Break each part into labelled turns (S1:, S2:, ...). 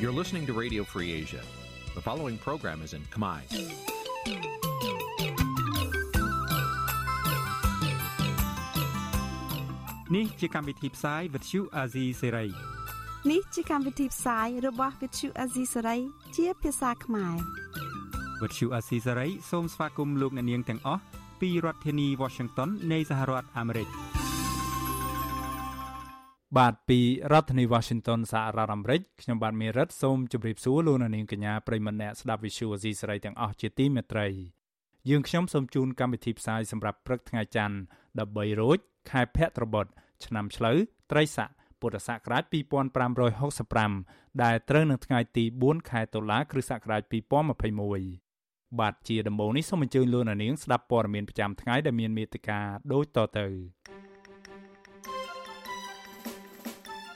S1: You're listening to Radio Free Asia. The following program is in Khmer.
S2: Nǐ chi càm bi tiệp xáy vệt chiu a zì sê ray
S3: នេះជាកម្មវិធីផ្សាយរបស់ Vithu Azisari ជាភាសាខ្មែរ
S2: វត្តឈូអាស៊ីសេរីសូមស្វាគមន៍លោកអ្នកនាងទាំងអស់ពីរដ្ឋធានី Washington នៃសហរដ្ឋអាមេរិក បាទពីរដ្ឋធានី Washington សហរដ្ឋអាមេរិកខ្ញុំបាទមេរិតសូមជម្រាបសួរលោកអ្នកនាងកញ្ញាប្រិមមអ្នកស្ដាប់ Vithu Azisari ទាំងអស់ជាទីមេត្រីយើងខ្ញុំសូមជូនកម្មវិធីផ្សាយសម្រាប់ព្រឹកថ្ងៃច័ន្ទ13រោចខែភទ្របទឆ្នាំឆ្លូវត្រីស័កពុទ្ធសករាជ2565ដែលត្រូវនឹងថ្ងៃទី4ខែតុលាគ្រិស្តសករាជ2021បាទជាដំបូងនេះសូមអញ្ជើញលោកនាងស្ដាប់ព័ត៌មានប្រចាំថ្ងៃដែលមានមេត្តាដូចតទៅ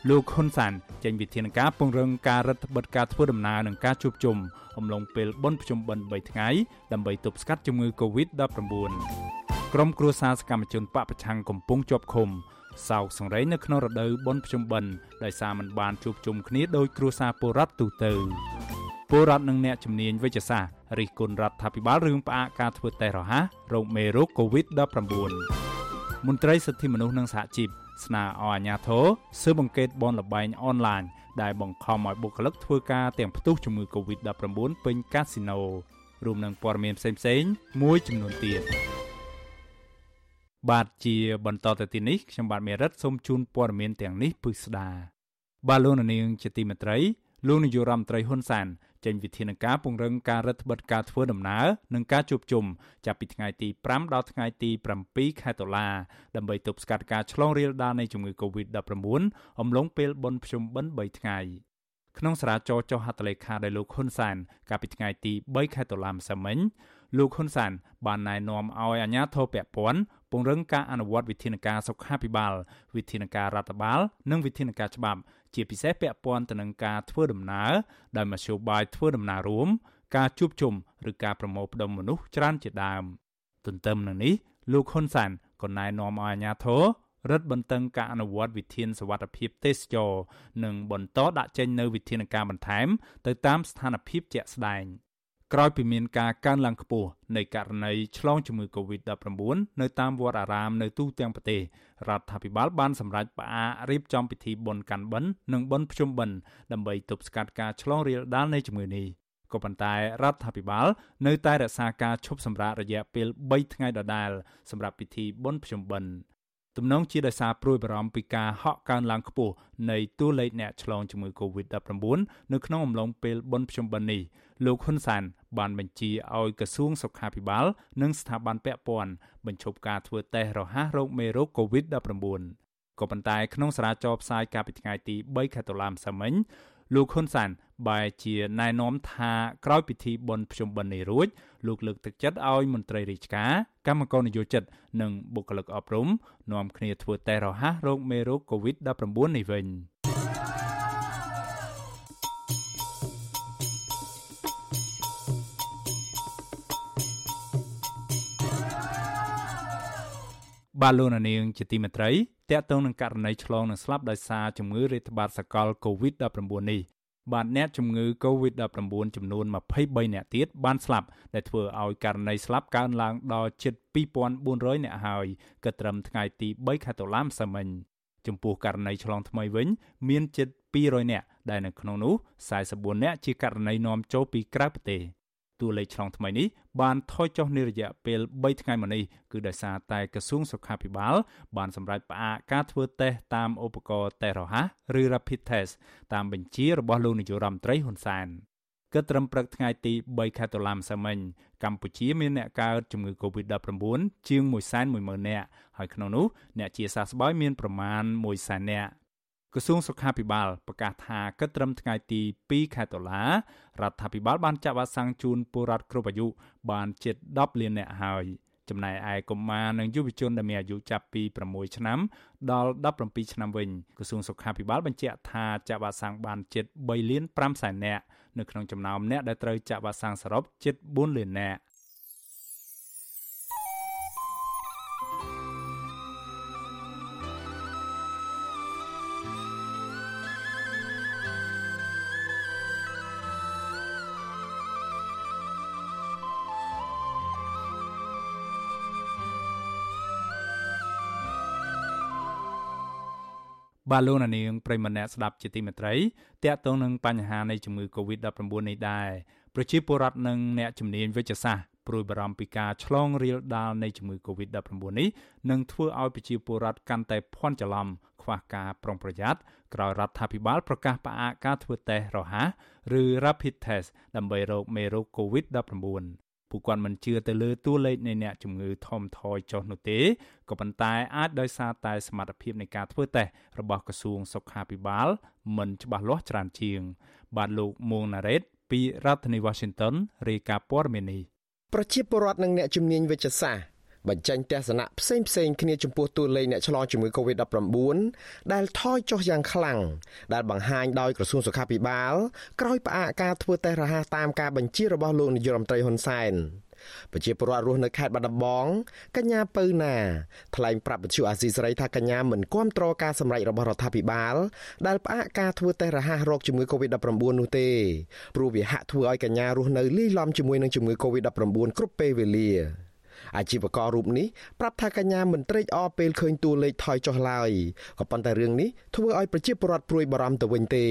S2: លោកហ៊ុនសានចេញវិធានការពង្រឹងការរដ្ឋបិទការធ្វើដំណើរនិងការជួបជុំអំឡុងពេលបុណ្យភ្ជុំបិណ្ឌ3ថ្ងៃដើម្បីទប់ស្កាត់ជំងឺ Covid-19 ក្រុមគ្រួសារសកម្មជនបពប្រឆាំងកំពុងជាប់ឃុំសោកសង្រេងនៅក្នុងរដូវបុណ្យភ្ជុំបិណ្ឌដោយសារមិនបានជួបជុំគ្នាដោយគ្រួសារពលរដ្ឋទូទៅពលរដ្ឋនិងអ្នកជំនាញវិទ្យាសាស្ត្ររិះគន់រដ្ឋាភិបាលរឿងផ្អាកការធ្វើតេស្តរហ័សរោគមេរោគ COVID-19 មន្ត្រីសិទ្ធិមនុស្សនិងសហជីព ស្នើឲ្យអាជ្ញាធរស៊ើបអង្កេតបនលបែងអនឡាញដែលបង្ខំឲ្យបុគ្គលិកធ្វើការទាំងផ្ទុះជំងឺ COVID-19 ពេញកាស៊ីណូរួមនឹងព័ត៌មានផ្សេងៗមួយចំនួនទៀតបាទជាបន្តទៅទីនេះខ្ញុំបាទមេរិតសូមជូនព័ត៌មានទាំងនេះពិស្ដាបាទលោកនាងជាទីមេត្រីលោកនាយករដ្ឋមន្ត្រីហ៊ុនសាន ចេញវិធានការពង្រឹងការរដ្ឋបិទការធ្វើដំណើរនិងការជួបជុំចាប់ពីថ្ងៃទី5ដល់ថ្ងៃទី7ខែតុលាដើម្បីទប់ស្កាត់ការឆ្លងរាលដាលនៃជំងឺ Covid-19 អំឡុងពេលបុណ្យភ្ជុំបិណ្ឌ3ថ្ងៃក្នុងសារចរចុះហត្ថលេខាដោយលោកហ៊ុនសាន កាលពីថ្ងៃទី3ខែតុលាម្សិលមិញលោកហ៊ុនសានបានណែនាំឲ្យអាជ្ញាធរពាក់ព័ន្ធ ពង្រឹងការអនុវត្តវិធានការសុខាភិបាល វិធានការរដ្ឋបាល និងវិធានការច្បាប់ ជាពិសេសពាក់ព័ន្ធទៅនឹងការធ្វើដំណើរដោយមធ្យោបាយធ្វើដំណើររួម ការជួបជុំឬការប្រមូលផ្ដុំមនុស្សច្រើនជាដើម ទន្ទឹមនឹងនេះលោកហ៊ុនសានក៏ណែនាំឲ្យអាជ្ញាធររឹតបន្តឹងការអនុវត្តវិធានសវត្ថភាពទេសចរនិងបន្តដាក់ចេញនូវវិធានការបន្ថែមទៅតាមស្ថានភាពជាក់ស្ដែង។ ក្រោយពីមានការកើនឡើងខ្ពស់នៃករណីឆ្លងជំងឺ Covid-19 នៅតាមវត្តអារាមនៅទូទាំងប្រទេសរដ្ឋាភិបាលបានសម្រេចផ្អាករៀបចំពិធីបុណ្យកាន់បិណ្ឌនិងបុណ្យភ្ជុំបិណ្ឌដើម្បីទប់ស្កាត់ការឆ្លងរាលដាលនៃជំងឺនេះក៏ប៉ុន្តែរដ្ឋាភិបាលនៅតែរក្សាការឈប់សម្រាករយៈពេល3ថ្ងៃដដែលសម្រាប់ពិធីបុណ្យភ្ជុំបិណ្ឌទំនងជាដោយសារព្រួយបារម្ភពីការហក់កើនឡើងខ្ពស់នៃតួលេខអ្នកឆ្លងជំងឺ Covid-19 នៅក្នុងអំឡុងពេលបុណ្យភ្ជុំបិណ្ឌនេះ លោកហ៊ុនសានបានបញ្ជាឲ្យក្រសួងសុខាភិបាល និងស្ថាប័នពាក់ព័ន្ធបញ្ឈប់ការធ្វើតេស្តរហ័សរោគមេរោគ COVID-19 ក៏ប៉ុន្តែក្នុងសារាចរផ្សាយកាលពីថ្ងៃទី3ខែតុលាម្សិលមិញលោកហ៊ុនសានបែរជាណែនាំថាក្រោយពិធីបុណ្យភ្ជុំបិណ្ឌនេះរួចលោកលើកទឹកចិត្តឲ្យមន្ត្រីរាជការកម្មករនយោជិត និងបុគ្គលិកអប់រំនាំគ្នាធ្វើតេស្តរហ័សរោគមេរោគ COVID-19 នេះវិញ បាទលោកនាងជាទីមេត្រីតកតងនឹងករណីឆ្លងនិងស្លាប់ដោយសារជំងឺរាតត្បាតសកល COVID-19 នេះបាទអ្នកជំងឺ COVID-19 ចំនួន23អ្នកទៀតបានស្លាប់ដែលធ្វើឲ្យករណីស្លាប់កើនឡើងដល់ជិត2400អ្នកហើយគិតត្រឹមថ្ងៃទី3ខែតុលាម្សិលមិញចំពោះករណីឆ្លងថ្មីវិញ មានជិត200អ្នកដែលនៅក្នុងនោះ44អ្នកជាករណីនាំចូលពីក្រៅប្រទេស តួលេខឆ្លងថ្មីនេះបានថយចុះនារយៈពេល3ថ្ងៃមកនេះគឺដោយសារតែក្រសួងសុខាភិបាល បានសម្រេចផ្អាកការធ្វើតេស្តតាមឧបករណ៍តេស្តរហ័សឬ Rapid Test តាមបញ្ជារបស់លោកនាយករដ្ឋមន្ត្រីហ៊ុនសែនគិតត្រឹមព្រឹកថ្ងៃទី3ខែតុលាម្សិលមិញកម្ពុជាមានអ្នកកើតជំងឺ Covid-19 ជាង1.1ម៉ឺននាក់ហើយក្នុងនោះអ្នកជាសះស្បើយមានប្រមាណ100,000នាក់ ក្រសួងសុខាភិបាលប្រកាសថាគិតត្រឹមថ្ងៃទី2ខែតុលារដ្ឋាភិបាលបានចាក់វ៉ាក់សាំងជូនពលរដ្ឋគ្រប់អាយុបានជិត10លាននាក់ហើយចំណែកឯកុមារនិងយុវជនដែលមានអាយុចាប់ពី6ឆ្នាំដល់17ឆ្នាំវិញក្រសួងសុខាភិបាលបញ្ជាក់ថាចាក់វ៉ាក់សាំងបានជិត3លាន5សែននាក់នៅក្នុងចំណោមអ្នកដែលត្រូវចាក់វ៉ាក់សាំងសរុបជិត4លាននាក់ បាទលោកនាងប្រិមម្នាក់ស្ដាប់ជាទីមេត្រីតកតងនឹងបញ្ហានៃជំងឺ Covid-19 នេះដែរប្រជាពលរដ្ឋនិងអ្នកជំនាញវិទ្យាសាស្ត្រព្រួយបារម្ភពីការឆ្លងរាលដាលនៃជំងឺ Covid-19 នេះនឹងធ្វើឲ្យប្រជាពលរដ្ឋកាន់តែភ័ន្តច្រឡំខ្វះការប្រុងប្រយ័ត្នក្រោយរដ្ឋាភិបាលប្រកាសផ្អាកការធ្វើតេស្តរហ័សឬ Rapid Test ដើម្បីរកមេរោគ Covid-19 ពួកគាត់មិនជឿទៅលើតួលេខនៃអ្នកជំងឺធំថយចុះនោះទេក៏ប៉ុន្តែអាចដោយសារតែសមត្ថភាពនៃការធ្វើតេស្តរបស់ក្រសួងសុខាភិបាលមិនច្បាស់លាស់ច្រើនជាង បាទលោកមួងណារ៉េតពីរដ្ឋធានី Washington រាយការណ៍ព័ត៌មាននេះ
S4: ប្រជាពលរដ្ឋនិងអ្នកជំនាញវិទ្យាសាស្ត្រ បញ្ចេញទស្សនៈផ្សេងផ្សេងគ្នាចំពោះតួលេខអ្នកឆ្លងជំងឺ Covid-19 ដែលថយចុះយ៉ាងខ្លាំងដែលបង្ហាញដោយក្រសួងសុខាភិបាលក្រោយផ្អាកការធ្វើតេស្តរហ័សតាមការបញ្ជារបស់លោកនាយរដ្ឋមន្ត្រីហ៊ុនសែនប្រជាពលរដ្ឋរស់នៅខេត្តបាត់ដំបងកញ្ញាពៅណាថ្លែងប្រាប់វិទ្យុអាស៊ីសេរីថាកញ្ញាមិនគាំទ្រការសម្រេចរបស់រដ្ឋាភិបាល ដែលផ្អាកការធ្វើតេស្តរហ័សរោគជំងឺ Covid-19 នោះទេព្រោះវាហាក់ធ្វើឲ្យកញ្ញារស់នៅលាយឡំជាមួយនឹងជំងឺ Covid-19 គ្រប់ពេលវេលា អាជីវកររូបនេះប្រាប់ថាកញ្ញាមិនត្រេកអរពេលឃើញតួលេខថយចុះឡើយក៏ប៉ុន្តែរឿងនេះធ្វើឲ្យប្រជាពលរដ្ឋព្រួយបារម្ភទៅវិញទេ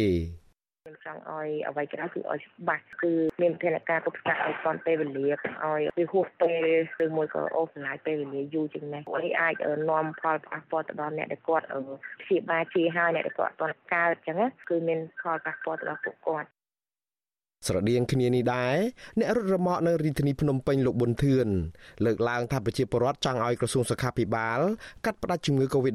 S5: ខ្ញុំចង់ឲ្យអ្វីក៏ដោយគឺឲ្យច្បាស់គឺមានវិធានការទប់ស្កាត់ឲ្យទាន់ពេលវេលាកុំឲ្យវាហួសពេលឬមួយក៏អូសបន្លាយពេលវេលាយូរជាងនេះព្រោះនេះអាចនាំផលប៉ះពាល់ទៅដល់អ្នកដែលគាត់ព្យាបាលជាហើយអ្នកដែលគាត់អត់ទាន់កើតអញ្ចឹងគឺមានផលប៉ះពាល់ទៅដល់ពួកគាត់
S4: ស្រដៀងគ្នានេះដែរអ្នករត់រមាក់នៅរាជធានីភ្នំពេញលោកប៊ុនធឿនលើកឡើងថាប្រជាពលរដ្ឋចង់ឲ្យក្រសួងសុខាភិបាលកាត់ផ្តាច់ជំងឺ Covid-19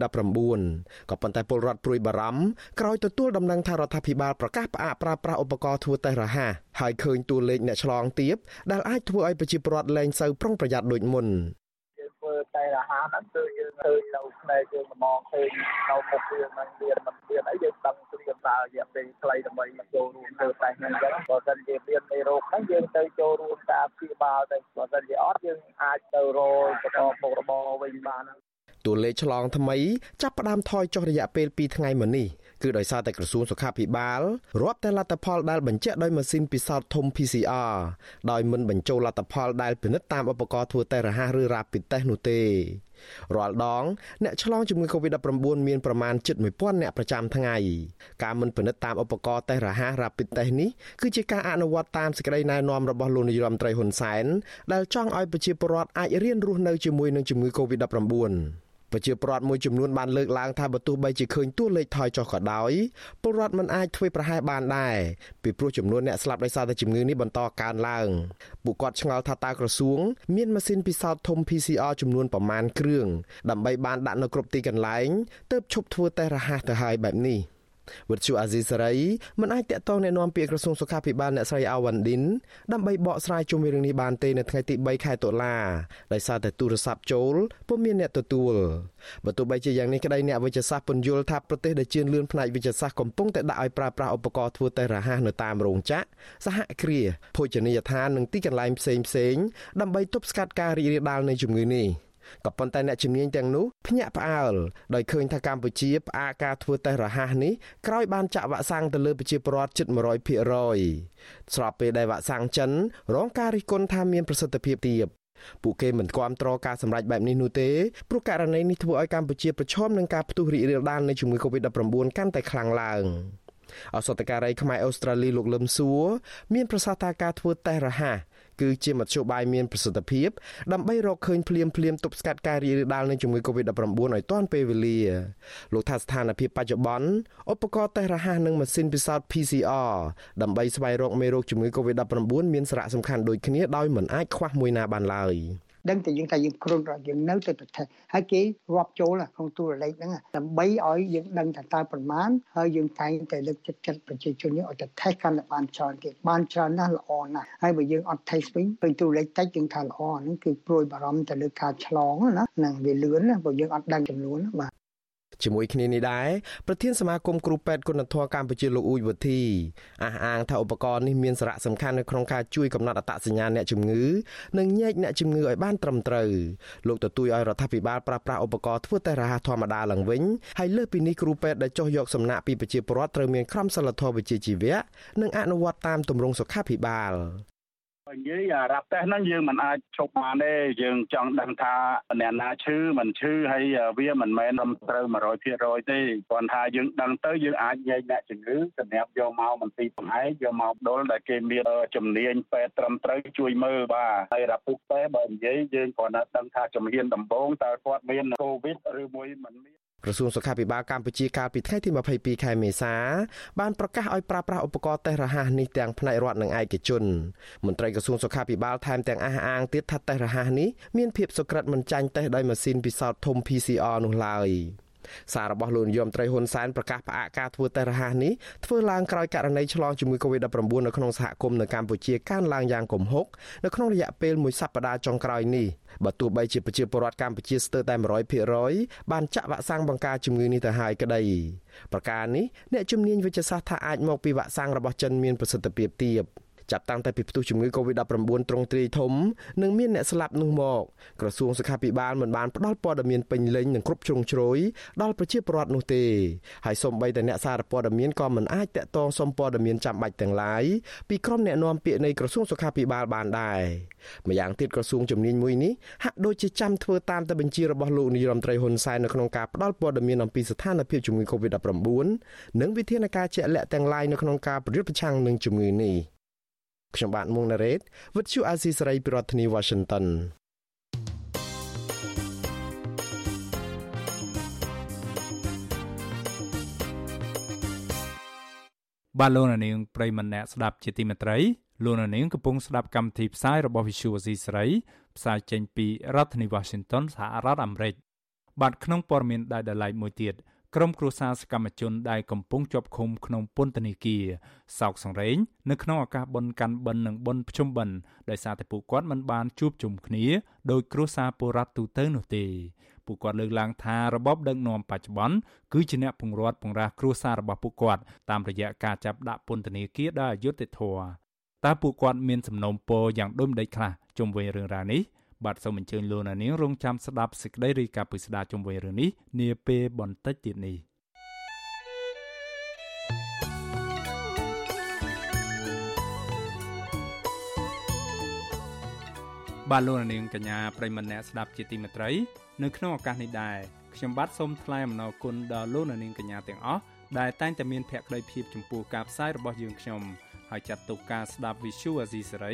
S4: ក៏ប៉ុន្តែពលរដ្ឋព្រួយបារម្ភក្រោយទទួលដំណឹងថារដ្ឋាភិបាលប្រកាសផ្អាកប្រើប្រាស់ឧបករណ៍ធ្វើតេស្តរហ័សហើយឃើញតួលេខអ្នកឆ្លងទាបដែលអាចធ្វើឲ្យប្រជាពលរដ្ឋលែងសូវប្រុងប្រយ័ត្នដូចមុន
S6: ធ្វើតែអាហារហ្នឹងគឺយើងឃើញនៅផ្នែកយើងមองឃើញនៅមុខយើងហ្នឹងមានមិនមានអីយើងដឹងព្រៀងតើរយៈពេលខ្លីដើម្បីចូលរួមធ្វើតែហ្នឹងអញ្ចឹងបើសិនជាមានមេរោគហ្នឹងយើងទៅចូលរួមការព្យាបាលទៅបើសិនជាអត់យើងអាចទៅរកបន្តមុខរបរវិញបាន
S4: តួលេខឆ្លងថ្មីចាប់ផ្ដើមថយចុះរយៈពេល2ថ្ងៃមុននេះ គឺដោយសារតែក្រសួងសុខាភិបាលរាប់តែលទ្ធផលដែលបញ្ជាក់ដោយម៉ាស៊ីនពិសោធន៍ធំ PCR ដោយមិនបញ្ចូលលទ្ធផលដែលពិនិត្យតាមឧបករណ៍ធ្វើតេស្តរហ័សឬ Rapid Test នោះទេរាល់ដងអ្នកឆ្លងជំងឺ Covid-19 មានប្រមាណជិត1000អ្នកប្រចាំថ្ងៃការមិនពិនិត្យតាមឧបករណ៍តេស្តរហ័ស Rapid Test នេះគឺជាការអនុវត្តតាមសេចក្តីណែនាំរបស់លោកនាយរដ្ឋមន្ត្រីហ៊ុនសែនដែលចង់ឲ្យប្រជាពលរដ្ឋអាចរៀនរស់នៅជាមួយនឹងជំងឺ Covid-19 ប្រជាពលរដ្ឋមួយចំនួនបានលើកឡើងថាបើទោះបីជាឃើញតួលេខថយចុះក៏ដោយពលរដ្ឋមិនអាចធ្វើប្រហែសបានដែរពីព្រោះចំនួនអ្នកស្លាប់ដោយសារតែជំងឺនេះបន្តកើនឡើងពួកគាត់ឆ្ងល់ថាតើក្រសួង មានម៉ាស៊ីនពិសោធន៍ធំ PCR ចំនួនប្រមាណគ្រឿងដើម្បីបានដាក់នៅគ្រប់ទីកន្លែងទើបឈប់ធ្វើតេស្តរហ័សទៅហើយបែបនេះ។ វិទ្យុអាស៊ីសេរីមិនអាចតាក់ទងណែនាំពាក្យក្រសួងសុខាភិបាលអ្នកស្រីអាវ៉ាន់ឌិនដើម្បីបកស្រាយជុំវិញរឿងនេះបានទេនៅថ្ងៃទី3ខែតុលាដោយសារតែទូរស័ព្ទចូលពុំមានអ្នកទទួលបើទោះបីជាយ៉ាងនេះក្តីអ្នកវិទ្យាសាស្ត្រពន្យល់ថាប្រទេសដែលជឿនលឿនផ្នែកវិទ្យាសាស្ត្រកំពុងតែដាក់ឲ្យប្រើប្រាស់ឧបករណ៍ធ្វើតេស្តរហ័សនៅតាមរោងចក្រសហគ្រាសភោជនីយដ្ឋាននិងទីកន្លែងផ្សេងៗដើម្បីទប់ស្កាត់ការរីករាលដាលនៃជំងឺនេះ។ ក៏ប៉ុន្តែអ្នកជំនាញទាំងនោះភ្ញាក់ផ្អើលដោយឃើញថាកម្ពុជាផ្អាកការធ្វើតេស្តរហ័សនេះក្រោយបានចាក់វ៉ាក់សាំងទៅលើប្រជាពលរដ្ឋជិត100%ស្របពេលដែលវ៉ាក់សាំងចិនរងការរិះគន់ថាមានប្រសិទ្ធភាពទាបពួកគេមិនគាំទ្រការសម្រេចបែបនេះនោះទេព្រោះករណីនេះធ្វើឲ្យកម្ពុជាប្រឈមនឹងការផ្ទុះរីករាលដាលនៃជំងឺ Covid-19 កាន់តែខ្លាំងឡើងអសតការីខ្មែរអូស្ត្រាលីលោកលឹមសួរមានប្រសាសន៍ថាការធ្វើតេស្តរហ័ស គឺជាមធ្យោបាយមានប្រសិទ្ធភាពដើម្បីរកឃើញភ្លាមភ្លាមទប់ស្កាត់ការរីករាលដាលនៃជំងឺ Covid-19 ឲ្យទាន់ពេលវេលាលោកថាស្ថានភាពបច្ចុប្បន្នឧបករណ៍តេស្តរហ័សនិងម៉ាស៊ីនពិសោធន៍ PCR ដើម្បីស្វែងរកមេរោគជំងឺ Covid-19 មានសារៈសំខាន់ដូចគ្នាដោយមិនអាចខ្វះមួយណាបានឡើយ។
S7: ដឹងតែយើងថាយើងគ្រុនរត់យើងនៅទៅប្រទេសហើយគេរាប់ចូលក្នុងទូរលេខហ្នឹងដើម្បីឲ្យយើងដឹងថាតើប្រមាណហើយយើងតែងតែលើកចិត្តចិត្តប្រជាជនយើងឲ្យតែ test កាន់តែបានច្រើនទៀតបានច្រើនណាស់ល្អណាស់ហើយបើយើងអត់ test វិញពេលទូរលេខតិចយើងថាល្អហ្នឹងគឺព្រួយបារម្ភទៅលើការឆ្លងណានឹងវាលឿនណាបើយើងអត់ដឹងចំនួនបាទ
S4: ជាមួយគ្នានេះដែរប្រធានសមាគមគ្រូពេទ្យគុណធម៌កម្ពុជាលោកអ៊ូចវុធីអះអាងថាឧបករណ៍នេះមានសារៈសំខាន់នៅក្នុងការជួយកំណត់អត្តសញ្ញាណអ្នកជំងឺនិងញែកអ្នកជំងឺឲ្យបានត្រឹមត្រូវលោកទទូចឲ្យរដ្ឋាភិបាលប្រើប្រាស់ឧបករណ៍ធ្វើតេស្តរហ័សធម្មតាឡើងវិញហើយលើសពីនេះគ្រូពេទ្យដែលចុះយកសំណាក់ពីប្រជាពលរដ្ឋត្រូវមានក្រមសីលធម៌វិជ្ជាជីវៈនិងអនុវត្តតាមទម្រង់សុខាភិបាល
S6: និយាយរ៉ាប់តេសហ្នឹងយើងមិនអាចឈប់បានទេយើងចង់ដឹងថាអ្នកណាឈឺមិនឈឺហើយវាមិនមែនត្រឹមត្រូវ100%ទេគ្រាន់ថាយើងដឹងទៅយើងអាចញែកអ្នកជំងឺសម្រាប់យកមកមន្ទីរបង្អែកយកមកដុលដែលគេមានជំនាញពេទ្យត្រឹមត្រូវជួយមើលបាទហើយរ៉ាពុកពេបើនិយាយយើងគ្រាន់តែដឹងថាជំហានដំបូងតើគាត់មានកូវីដឬមួយមិនមាន
S4: ក្រសួងសុខាភិបាលកម្ពុជាកាលពីថ្ងៃទី22ខែមេសាបានប្រកាសឲ្យប្រើប្រាស់ឧបករណ៍តេស្តរហ័សនេះទាំងផ្នែករដ្ឋនិងឯកជនមន្ត្រីក្រសួងសុខាភិបាលថែមទាំងអះអាងទៀតថាតេស្តរហ័សនេះមានភាពសុក្រិតមិនចាញ់តេស្តដោយម៉ាស៊ីនពិសោធន៍ធំ PCR នោះឡើយ។ សាររបស់លោកនាយរដ្ឋមន្ត្រីហ៊ុនសែនប្រកាសផ្អាកការធ្វើតេស្តរហ័សនេះធ្វើឡើងក្រោយករណីឆ្លងជំងឺ Covid-19 នៅក្នុងសហគមន៍នៅកម្ពុជាកើនឡើងយ៉ាងគំហុកនៅក្នុងរយៈពេលមួយសប្តាហ៍ចុងក្រោយនេះបើទោះបីជាប្រជាពលរដ្ឋកម្ពុជាស្ទើរតែ100%បានចាក់វ៉ាក់សាំងបង្ការជំងឺនេះទៅហើយក្តីប្រការនេះអ្នកជំនាញវិទ្យាសាស្ត្រថាអាចមកពីវ៉ាក់សាំងរបស់ចិនមានប្រសិទ្ធភាពទាប។ ចាប់តាំងតែពីផ្ទុះជំងឺ Covid-19 ទ្រង់ទ្រាយធំនិងមានអ្នកស្លាប់នោះមកក្រសួងសុខាភិបាលមិនបានផ្ដល់ព័ត៌មានពេញលេញនិងគ្រប់ជ្រុងជ្រោយដល់ប្រជាពលរដ្ឋនោះទេហើយសូម្បីតែអ្នកសារព័ត៌មានក៏មិនអាចតាក់ទងសុំព័ត៌មានចាំបាច់ទាំងឡាយពីក្រុមអ្នកនាំពាក្យនៃក្រសួងសុខាភិបាលបានដែរម្យ៉ាងទៀតក្រសួងជំនាញមួយនេះហាក់ដូចជាចាំធ្វើតាមតែបញ្ជារបស់លោកនាយរដ្ឋមន្ត្រីហ៊ុនសែននៅក្នុងការផ្ដល់ព័ត៌មានអំពីស្ថានភាពជំងឺ Covid-19 និងវិធានការជាក់លាក់ទាំងឡាយនៅក្នុងការប្រយុទ្ធប្រឆាំងនឹងជំងឺនេះ។ ខ្ញុំបាទមុងណារ៉េត With you Azizi Saray ពីរដ្ឋធានី Washington
S2: បាទលោកនាងប្រិមម្នាក់ស្ដាប់ជាទីមេត្រីលោកនាងកំពុងស្ដាប់កម្មវិធីផ្សាយរបស់ Visual Asia ស្រីផ្សាយចេញពីរដ្ឋធានី Washington សហរដ្ឋអាមេរិកបាទក្នុងព័ត៌មានដែលដライមួយទៀត ក្រុមគ្រួសារសកម្មជនដែលកំពុងជាប់ឃុំក្នុងពន្ធនាគារសោកសង្រេងនៅក្នុងឱកាសបុណ្យកាន់បិណ្ឌនិងបុណ្យភ្ជុំបិណ្ឌដោយសារតែពួកគាត់មិនបានជួបជុំគ្នាដោយគ្រួសារពលរដ្ឋទូទៅនោះទេពួកគាត់លើកឡើងថារបបដឹកនាំបច្ចុប្បន្នគឺជាអ្នកពង្រត់ពង្រាស់គ្រួសាររបស់ពួកគាត់តាមរយៈការចាប់ដាក់ពន្ធនាគារដោយអយុត្តិធម៌តើពួកគាត់មានសំណូមពរយ៉ាងដូចម្តេចខ្លះជុំវិញរឿងរ៉ាវនេះ បាទសូមអញ្ជើញលោកនាងរងចាំស្ដាប់សេចក្តីរាយការណ៍ពិស្ដារជុំវិញរឿងនេះនាពេលបន្តិចទៀតនេះបាទលោកនាងកញ្ញាប្រិមម្នាក់ស្ដាប់ជាទីមេត្រី នៅក្នុងឱកាសនេះដែរខ្ញុំបាទសូមថ្លែងអំណរគុណដល់លោកនាងកញ្ញាទាំងអស់ដែលតែងតែមានភក្ដីភាពចំពោះការផ្សាយរបស់យើងខ្ញុំហើយចាត់ទុកការស្ដាប់ Visual Asia សេរី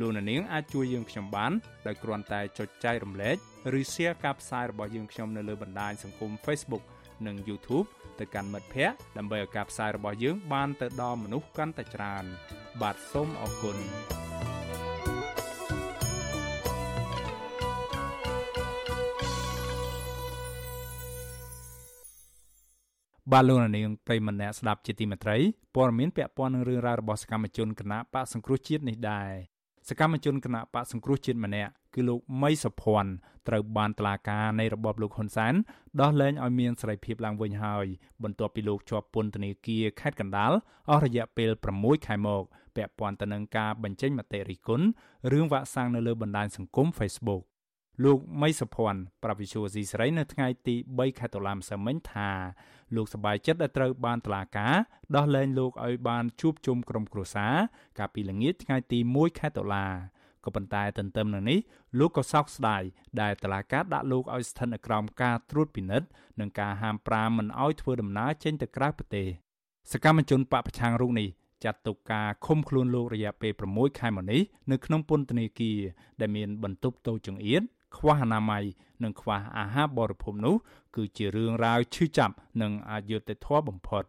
S2: លោកអ្នកនាងអាចជួយយើងខ្ញុំបានដោយគ្រាន់តែចុចចែករំលែកឬ Share ការផ្សាយរបស់យើងខ្ញុំនៅលើបណ្ដាញសង្គម Facebook និង YouTube ទៅកាន់មិត្តភ័ក្តិដើម្បីឲ្យការផ្សាយរបស់យើងបានទៅដល់មនុស្សកាន់តែច្រើន បាទសូមអរគុណបាទលោកនាងប្រិមម្នាក់ស្ដាប់ជាទីមេត្រីព័ត៌មានពាក់ព័ន្ធនឹងរឿងរ៉ាវរបស់សកម្មជនគណៈបកសង្គ្រោះជាតិនេះដែរស កម្មជនគណៈបកសង្គ្រោះជាតិម្នាក់គឺលោកមីសុភ័ណ្ឌត្រូវបានតឡាការនៃរបបលោកហ៊ុនសែនដោះលែងឲ្យមានសេរីភាពឡើងវិញហើយបន្ទាប់ពីលោកជាប់ពន្ធនាគារខេត្តកណ្ដាលអស់រយៈពេល6ខែមកពាក់ព័ន្ធទៅនឹងការបញ្ចេញមតិរិះគន់រឿងវាក់សាំងនៅលើបណ្ដាញសង្គម Facebook លោកមីសុភ័ណ្ឌប្រាប់វិសុវស៊ីស្រីនៅថ្ងៃទី3ខែតុលាម្សិលមិញថាលោកសប្បាយចិត្តដែលត្រូវបានតុលាការដោះលែងលោកឲ្យបានជួបជុំក្រុមគ្រួសារកាលពីល្ងាចថ្ងៃទី1ខែតុលាក៏ប៉ុន្តែទន្ទឹមនឹងនេះលោកក៏សោកស្ដាយដែលតុលាការដាក់លោកឲ្យស្ថិតនៅក្រោមការត្រួតពិនិត្យនិងការហាមប្រាមមិនឲ្យធ្វើដំណើរចេញទៅក្រៅប្រទេសសកម្មជនបពប្រឆាំងរូបនេះចាត់ទុកការឃុំខ្លួនលោករយៈពេល6ខែមកនេះនៅក្នុងពន្ធនាគារដែលមានបន្ទប់តូចចង្អៀត ខ្វះអនាម័យនិងខ្វះអាហារបរិភោគនោះគឺជារឿងរ៉ាវឈឺចាប់និងអយុត្តិធម៌បំផុត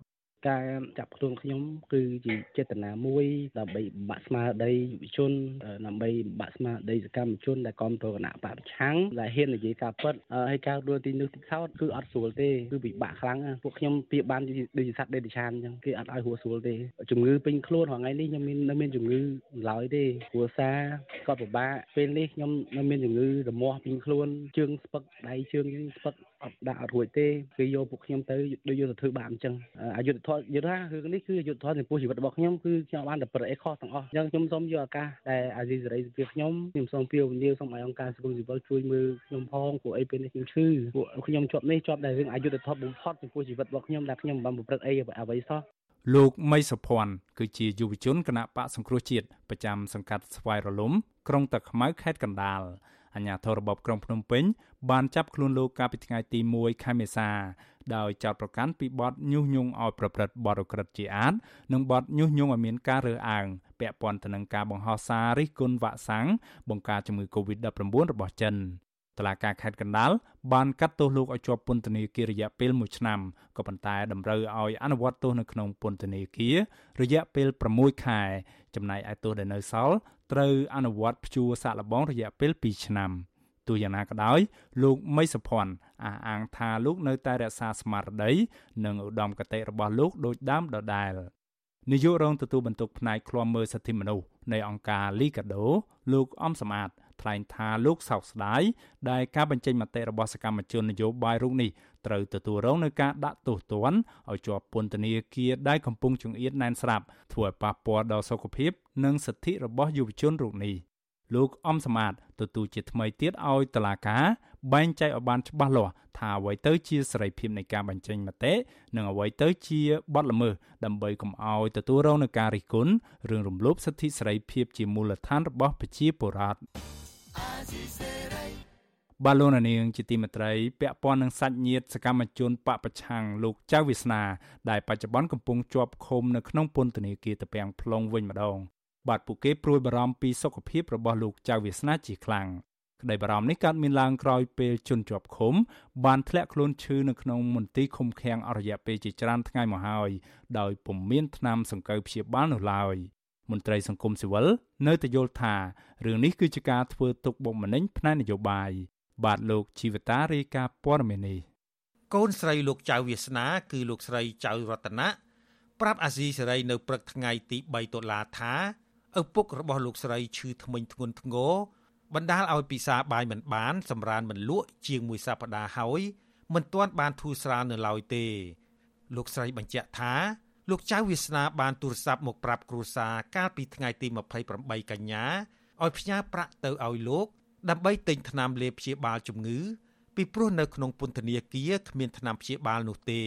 S8: ការចាប់ខ្លួនខ្ញុំគឺជាចេតនាមួយដើម្បីបាក់ស្មារតីយុវជនដើម្បីបាក់ស្មារតីសកម្មជនដែលគ្រប់គ្រងគណៈបព្វឆាំងដែលហ៊ាននិយាយការពិតហើយការដួលទីនោះទីខោតគឺអត់ស្រួលទេគឺពិបាកខ្លាំងពួកខ្ញុំពីបានដូចសត្វដេតឆានអញ្ចឹងគេអត់ឲ្យហួស្រួលទេជំងឺពេញខ្លួនរាល់ថ្ងៃនេះខ្ញុំមាននៅមានជំងឺឡើយទេគ្រួសារក៏ពិបាកពេលនេះខ្ញុំនៅមានជំងឺរមាស់ពេញខ្លួនជើងស្ពឹកដៃជើងស្ពឹក អត់ដាក់អត់រួចទេគឺយកពួកខ្ញុំទៅដូចយកទៅធ្វើបាបអញ្ចឹងអយុធធម៌យុទ្ធថារឿងនេះគឺអយុធធម៌ចំពោះជីវិតរបស់ខ្ញុំគឺខ្ញុំបានតែប្រអេខុសទាំងអស់អញ្ចឹងខ្ញុំសូមយកឱកាសដែលអាស៊ីសេរីពីខ្ញុំខ្ញុំសូមពីវនីសូមឲ្យអង្គការសង្គមស៊ីវិលជួយមើលខ្ញុំផងព្រោះអីពេលនេះខ្ញុំឈឺពួកខ្ញុំជាប់នេះជាប់តែរឿងអយុធធម៌បំផុតចំពោះជីវិតរបស់ខ្ញុំដែលខ្ញុំមិនបានប្រព្រឹត្តអីអ្វីសោះ
S2: លោកមីសុភ័ណ្ឌគឺជាយុវជនគណៈបកសង្គ្រោះជាតិប្រចាំសង្កាត់ស្វាយរលំក្រុងតាខ្មៅខេត្តកណ្ដាល អាជ្ញាធររបបក្រុងភ្នំពេញបានចាប់ខ្លួនលោកកាលពីថ្ងៃទី1ខែមេសាដោយចោទប្រកាន់ពីបទញុះញង់ឲ្យប្រព្រឹត្តបទឧក្រិដ្ឋជាអាតនិងបទញុះញង់ឲ្យមានការរើសអើងពាក់ព័ន្ធទៅនឹងការបង្ហោះសាររិះគន់វ៉ាក់សាំងបង្ការជំងឺ Covid-19 របស់ចិន តឡាការខេត្តកណ្ដាលបានកាត់ទោសលោកឲ្យជាប់ពន្ធនាគាររយៈពេល1ឆ្នាំក៏ប៉ុន្តែតម្រូវឲ្យអនុវត្តទោសនៅក្នុងពន្ធនាគាររយៈពេល6ខែចំណែកឯទោសដែលនៅសល់ត្រូវអនុវត្តព្យួរសាកល្បងរយៈពេល2ឆ្នាំទោះយ៉ាងណាក៏ដោយលោកមីសុភ័ណ្ឌអះអាងថាលោកនៅតែរក្សាស្មារតីនិងឧត្តមគតិរបស់លោកដូចដើមដដែលនាយករងទទួលបន្ទុកផ្នែកឃ្លាំមើលសិទ្ធិមនុស្សនៃអង្គការ Liga do លោកអំសមត្ថថ្លែងថាលោកសោកស្ដាយដែលការបញ្ចេញមតិរបស់សកម្មជននយោបាយរូបនេះត្រូវទទួលរងនឹងការដាក់ទោសទណ្ឌឲ្យជាប់ពន្ធនាគារដែលកំពុងចង្អៀតណែនស្រាប់ធ្វើឲ្យប៉ះពាល់ដល់សុខភាព និងសិទ្ធិរបស់យុវជនរូបនេះលោកអំសមាតទទូចជាថ្មីទៀតឲ្យតឡាកា បែងចែកឲ្យបានច្បាស់លាស់ថាអ្វីទៅជាសេរីភាពនៃការបញ្ចេញមតិនិងអ្វីទៅជាបទល្មើសដើម្បីកុំឲ្យទទួលរងនឹងការរិះគន់រឿងរំលោភសិទ្ធិសេរីភាពជាមូលដ្ឋានរបស់ប្រជាពលរដ្ឋបាឡូណានាងជាទីមេត្រីពាក់ព័ន្ធនឹងសាច់ញាតិសកម្មជនបពប្រឆាំងលោកចៅវាសនា ដែលបច្ចុប្បន្នកំពុងជាប់ឃុំនៅក្នុងពន្ធនាគារតាពាំង plong វិញម្ដងបាទពួកគេព្រួយបារម្ភពីសុខភាពរបស់លោកចៅវាសនាជាខ្លាំង ក្តីបារម្ភនេះកើតមានឡើងក្រោយពេលជន់ជាប់ឃុំបានធ្លាក់ខ្លួនឈឺនៅក្នុងមន្ទីរឃុំឃាំងអរិយៈពេលជាច្រើនថ្ងៃមកហើយដោយពុំមានថ្នាំសង្កូវព្យាបាលនោះឡើយមន្ត្រីសង្គមស៊ីវិលនៅតែយល់ថារឿងនេះគឺជាការធ្វើទុកបុកម្នេញផ្នែកនយោបាយបាទលោកជីវតារាយការណ៍ព័ត៌មាននេះ
S9: កូនស្រីលោកចៅវាសនា គឺលោកស្រីចៅរតនាប្រាប់អាស៊ីសេរីនៅព្រឹកថ្ងៃទី3តុលាថាឪពុករបស់លោកស្រីឈឺធ្មេញធ្ងន់ធ្ងរ បណ្ដាលឲ្យពិសាបាយមិនបានសម្រានមិនលក់ជាងមួយសប្តាហ៍ហើយមិនទាន់បានធូរស្រាលនៅឡើយទេ លោកស្រីបញ្ជាក់ថាលោកចៅវាសនាបានទូរស័ព្ទមកប្រាប់គ្រួសារកាលពីថ្ងៃទី28កញ្ញាឲ្យផ្ញើប្រាក់ទៅឲ្យលោក ដើម្បីទិញថ្នាំលេបព្យាបាលជំងឺ ពីព្រោះនៅក្នុងពន្ធនាគារគ្មានថ្នាំព្យាបាលនោះទេ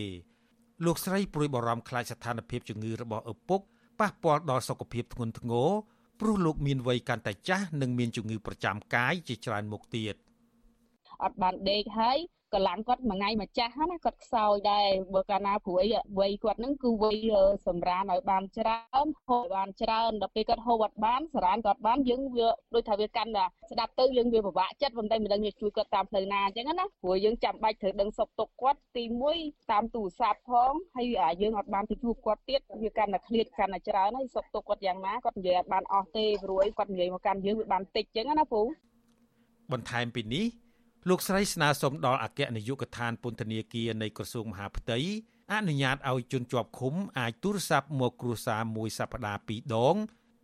S9: លោកស្រីព្រួយបារម្ភខ្លាចស្ថានភាពជំងឺរបស់ឪពុកប៉ះពាល់ដល់សុខភាពធ្ងន់ធ្ងរ ព្រោះលោកមានវ័យកាន់តែចាស់និងមានជំងឺប្រចាំកាយជាច្រើនមុខទៀត
S10: អត់បានដេកហើយ កម្លាំងគាត់មួយថ្ងៃមួយចាស់ណាគាត់ខ្សោយដែរបើកាលណាព្រួយវ័យគាត់ហ្នឹងគឺវ័យសម្រានឲ្យបានច្រើនហូបបានច្រើនដល់ពេលគាត់ហូបអត់បានសរានគាត់បានយើងវាដូចថាវាកាន់តែស្ដាប់ទៅយើងវាពិបាកចិត្តប៉ុន្តែមិនដឹងជួយគាត់តាមផ្លូវណាអញ្ចឹងណាព្រោះយើងចាំបាច់ត្រូវដឹងសុខទុក្ខគាត់ទី1តាមទូរស័ព្ទផងហើយយើងអត់បានទៅជួបគាត់ទៀតវាកាន់តែឃ្លាតកាន់តែច្រើនហើយសុខទុក្ខគាត់យ៉ាងណាគាត់និយាយអត់បានអស់ទេព្រួយគាត់និយាយមកកាន់យើងវាបានតិចអញ្ចឹងណាពូ
S9: បន្ថែមពីនេះ លោកស្រីស្នើសុំដល់អគ្គនាយកដ្ឋានពន្ធនាគារនៃក្រសួងមហាផ្ទៃអនុញ្ញាតឲ្យជនជាប់ឃុំអាចទូរស័ព្ទមកគ្រួសារមួយសប្តាហ៍ពីរដង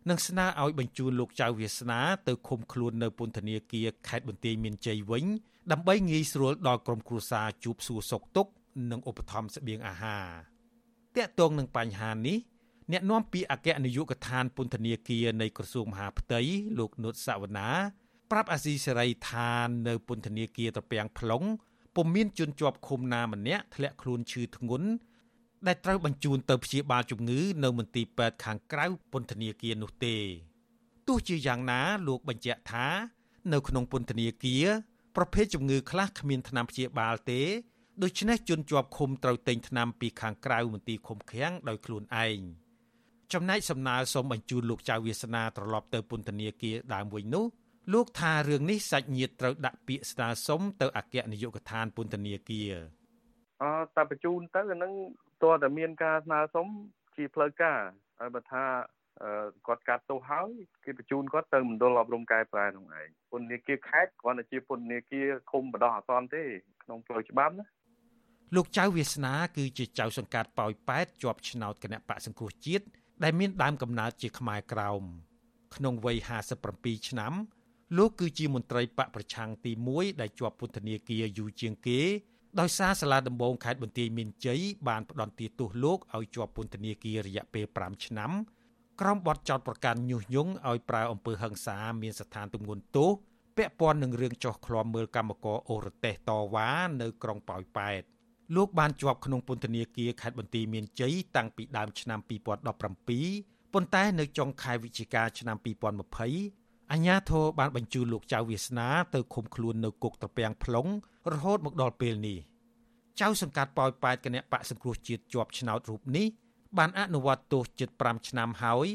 S9: និងស្នើឲ្យបញ្ជូនលោកចៅវាសនាទៅឃុំខ្លួននៅពន្ធនាគារខេត្តបន្ទាយមានជ័យវិញដើម្បីងាយស្រួលដល់ក្រុមគ្រួសារជួបសួរសុខទុក្ខនិងឧបត្ថម្ភស្បៀងអាហារតាក់ទងនឹងបញ្ហានេះអ្នកនាំពាក្យអគ្គនាយកដ្ឋានពន្ធនាគារនៃក្រសួងមហាផ្ទៃលោកនុតសវណ្ណា ប្រាប់អាស៊ីសេរីថានៅពន្ធនាគារត្រពាំង plong ពុំមានជនជាប់ឃុំណាម្នាក់ធ្លាក់ខ្លួនឈឺធ្ងន់ដែលត្រូវបញ្ជូនទៅព្យាបាលជំងឺនៅមន្ទីរពេទ្យខាងក្រៅពន្ធនាគារនោះទេទោះជាយ៉ាងណាលោកបញ្ជាក់ថា នៅក្នុងពន្ធនាគារប្រភេទជំងឺខ្លះគ្មានថ្នាំព្យាបាលទេដូច្នេះជនជាប់ឃុំត្រូវទិញថ្នាំពីខាងក្រៅមន្ទីរឃុំឃាំងដោយខ្លួនឯងចំណែកសំណើសូមបញ្ជូនលោកចៅវាសនាត្រឡប់ទៅពន្ធនាគារដើមវិញនោះ លោកថារឿងនេះសាច់ញាតិត្រូវដាក់ពាក្យស្នើសុំទៅអគ្គនាយកដ្ឋានពន្ធនាគារ
S6: អឺតែបញ្ជូនទៅអានឹងតើតែមានការស្នើសុំជាផ្លូវការហើយបើថាគាត់កាត់ទោសហើយគេបញ្ជូនគាត់ទៅមណ្ឌលអប់រំកែប្រែនោះឯងពន្ធនាគារខេត្តគ្រាន់តែជាពន្ធនាគារឃុំបដោះអាសន្នទេក្នុងផ្លូវច្បាប់ណា
S9: លោកចៅវាសនាគឺជាចៅសង្កាត់ប៉ោយប៉ែតជាប់ឆ្នោតគណៈបកសង្គ្រោះជាតិដែលមានដើមកំណើតជាខ្មែរក្រោមក្នុងវ័យ57ឆ្នាំ លោកគឺជាមន្ត្រីបកប្រឆាំងទី1ដែលជាប់ពន្ធនាគារយូរជាងគេដោយសារសាលាដំបងខេត្តបន្ទាយមានជ័យបានផ្ដន្ទាទោសលោកឲ្យជាប់ពន្ធនាគាររយៈពេល5ឆ្នាំក្រោមបទចោទប្រកាន់ញុះញង់ឲ្យប្រើអំពើហិង្សាមានស្ថានទម្ងន់ទោសពាក់ព័ន្ធនឹងរឿងចោះឃ្លាំមើលកម្មករអូរទេសតវ៉ានៅក្រុងប៉ោយប៉ែតលោកបានជាប់ក្នុងពន្ធនាគារខេត្តបន្ទាយមានជ័យតាំងពីដើមឆ្នាំ2017ប៉ុន្តែនៅចុងខែវិច្ឆិកាឆ្នាំ2020 អាជ្ញាធរបានបញ្ជូនលោកចៅវាសនាទៅឃុំខ្លួននៅគុកត្រពាំង plong រហូតមកដល់ពេលនេះចៅសង្កាត់ប៉ោយប៉ែតគណៈបកសង្គ្រោះជាតិជាប់ឆ្នោតរូបនេះបានអនុវត្តទោសជិត5ឆ្នាំហើយ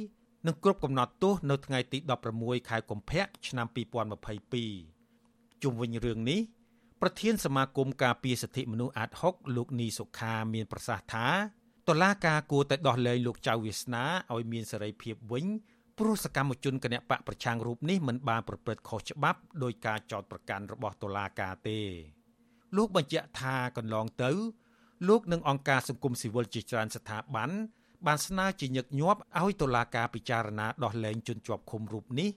S9: នឹងគ្រប់កំណត់ទោសនៅថ្ងៃទី16ខែកុម្ភៈឆ្នាំ2022ជុំវិញរឿងនេះប្រធានសមាគមការពារសិទ្ធិមនុស្សអាត6លោកនីសុខាមានប្រសាសន៍ថាតឡាការគួរតែដោះលែងលោកចៅវាសនាឲ្យមានសេរីភាពវិញ ព្រោះសកម្មជនគណបកប្រឆាំងរូបនេះមិនបានប្រព្រឹត្តខុសច្បាប់ដោយការចោទប្រកាន់របស់តុលាការទេ លោកបញ្ជាក់ថាកន្លងទៅ លោកនិងអង្គការសង្គមស៊ីវិលជាច្រើនស្ថាប័នបានស្នើជាញឹកញាប់ឲ្យតុលាការពិចារណាដោះលែងជនជាប់ឃុំរូបនេះ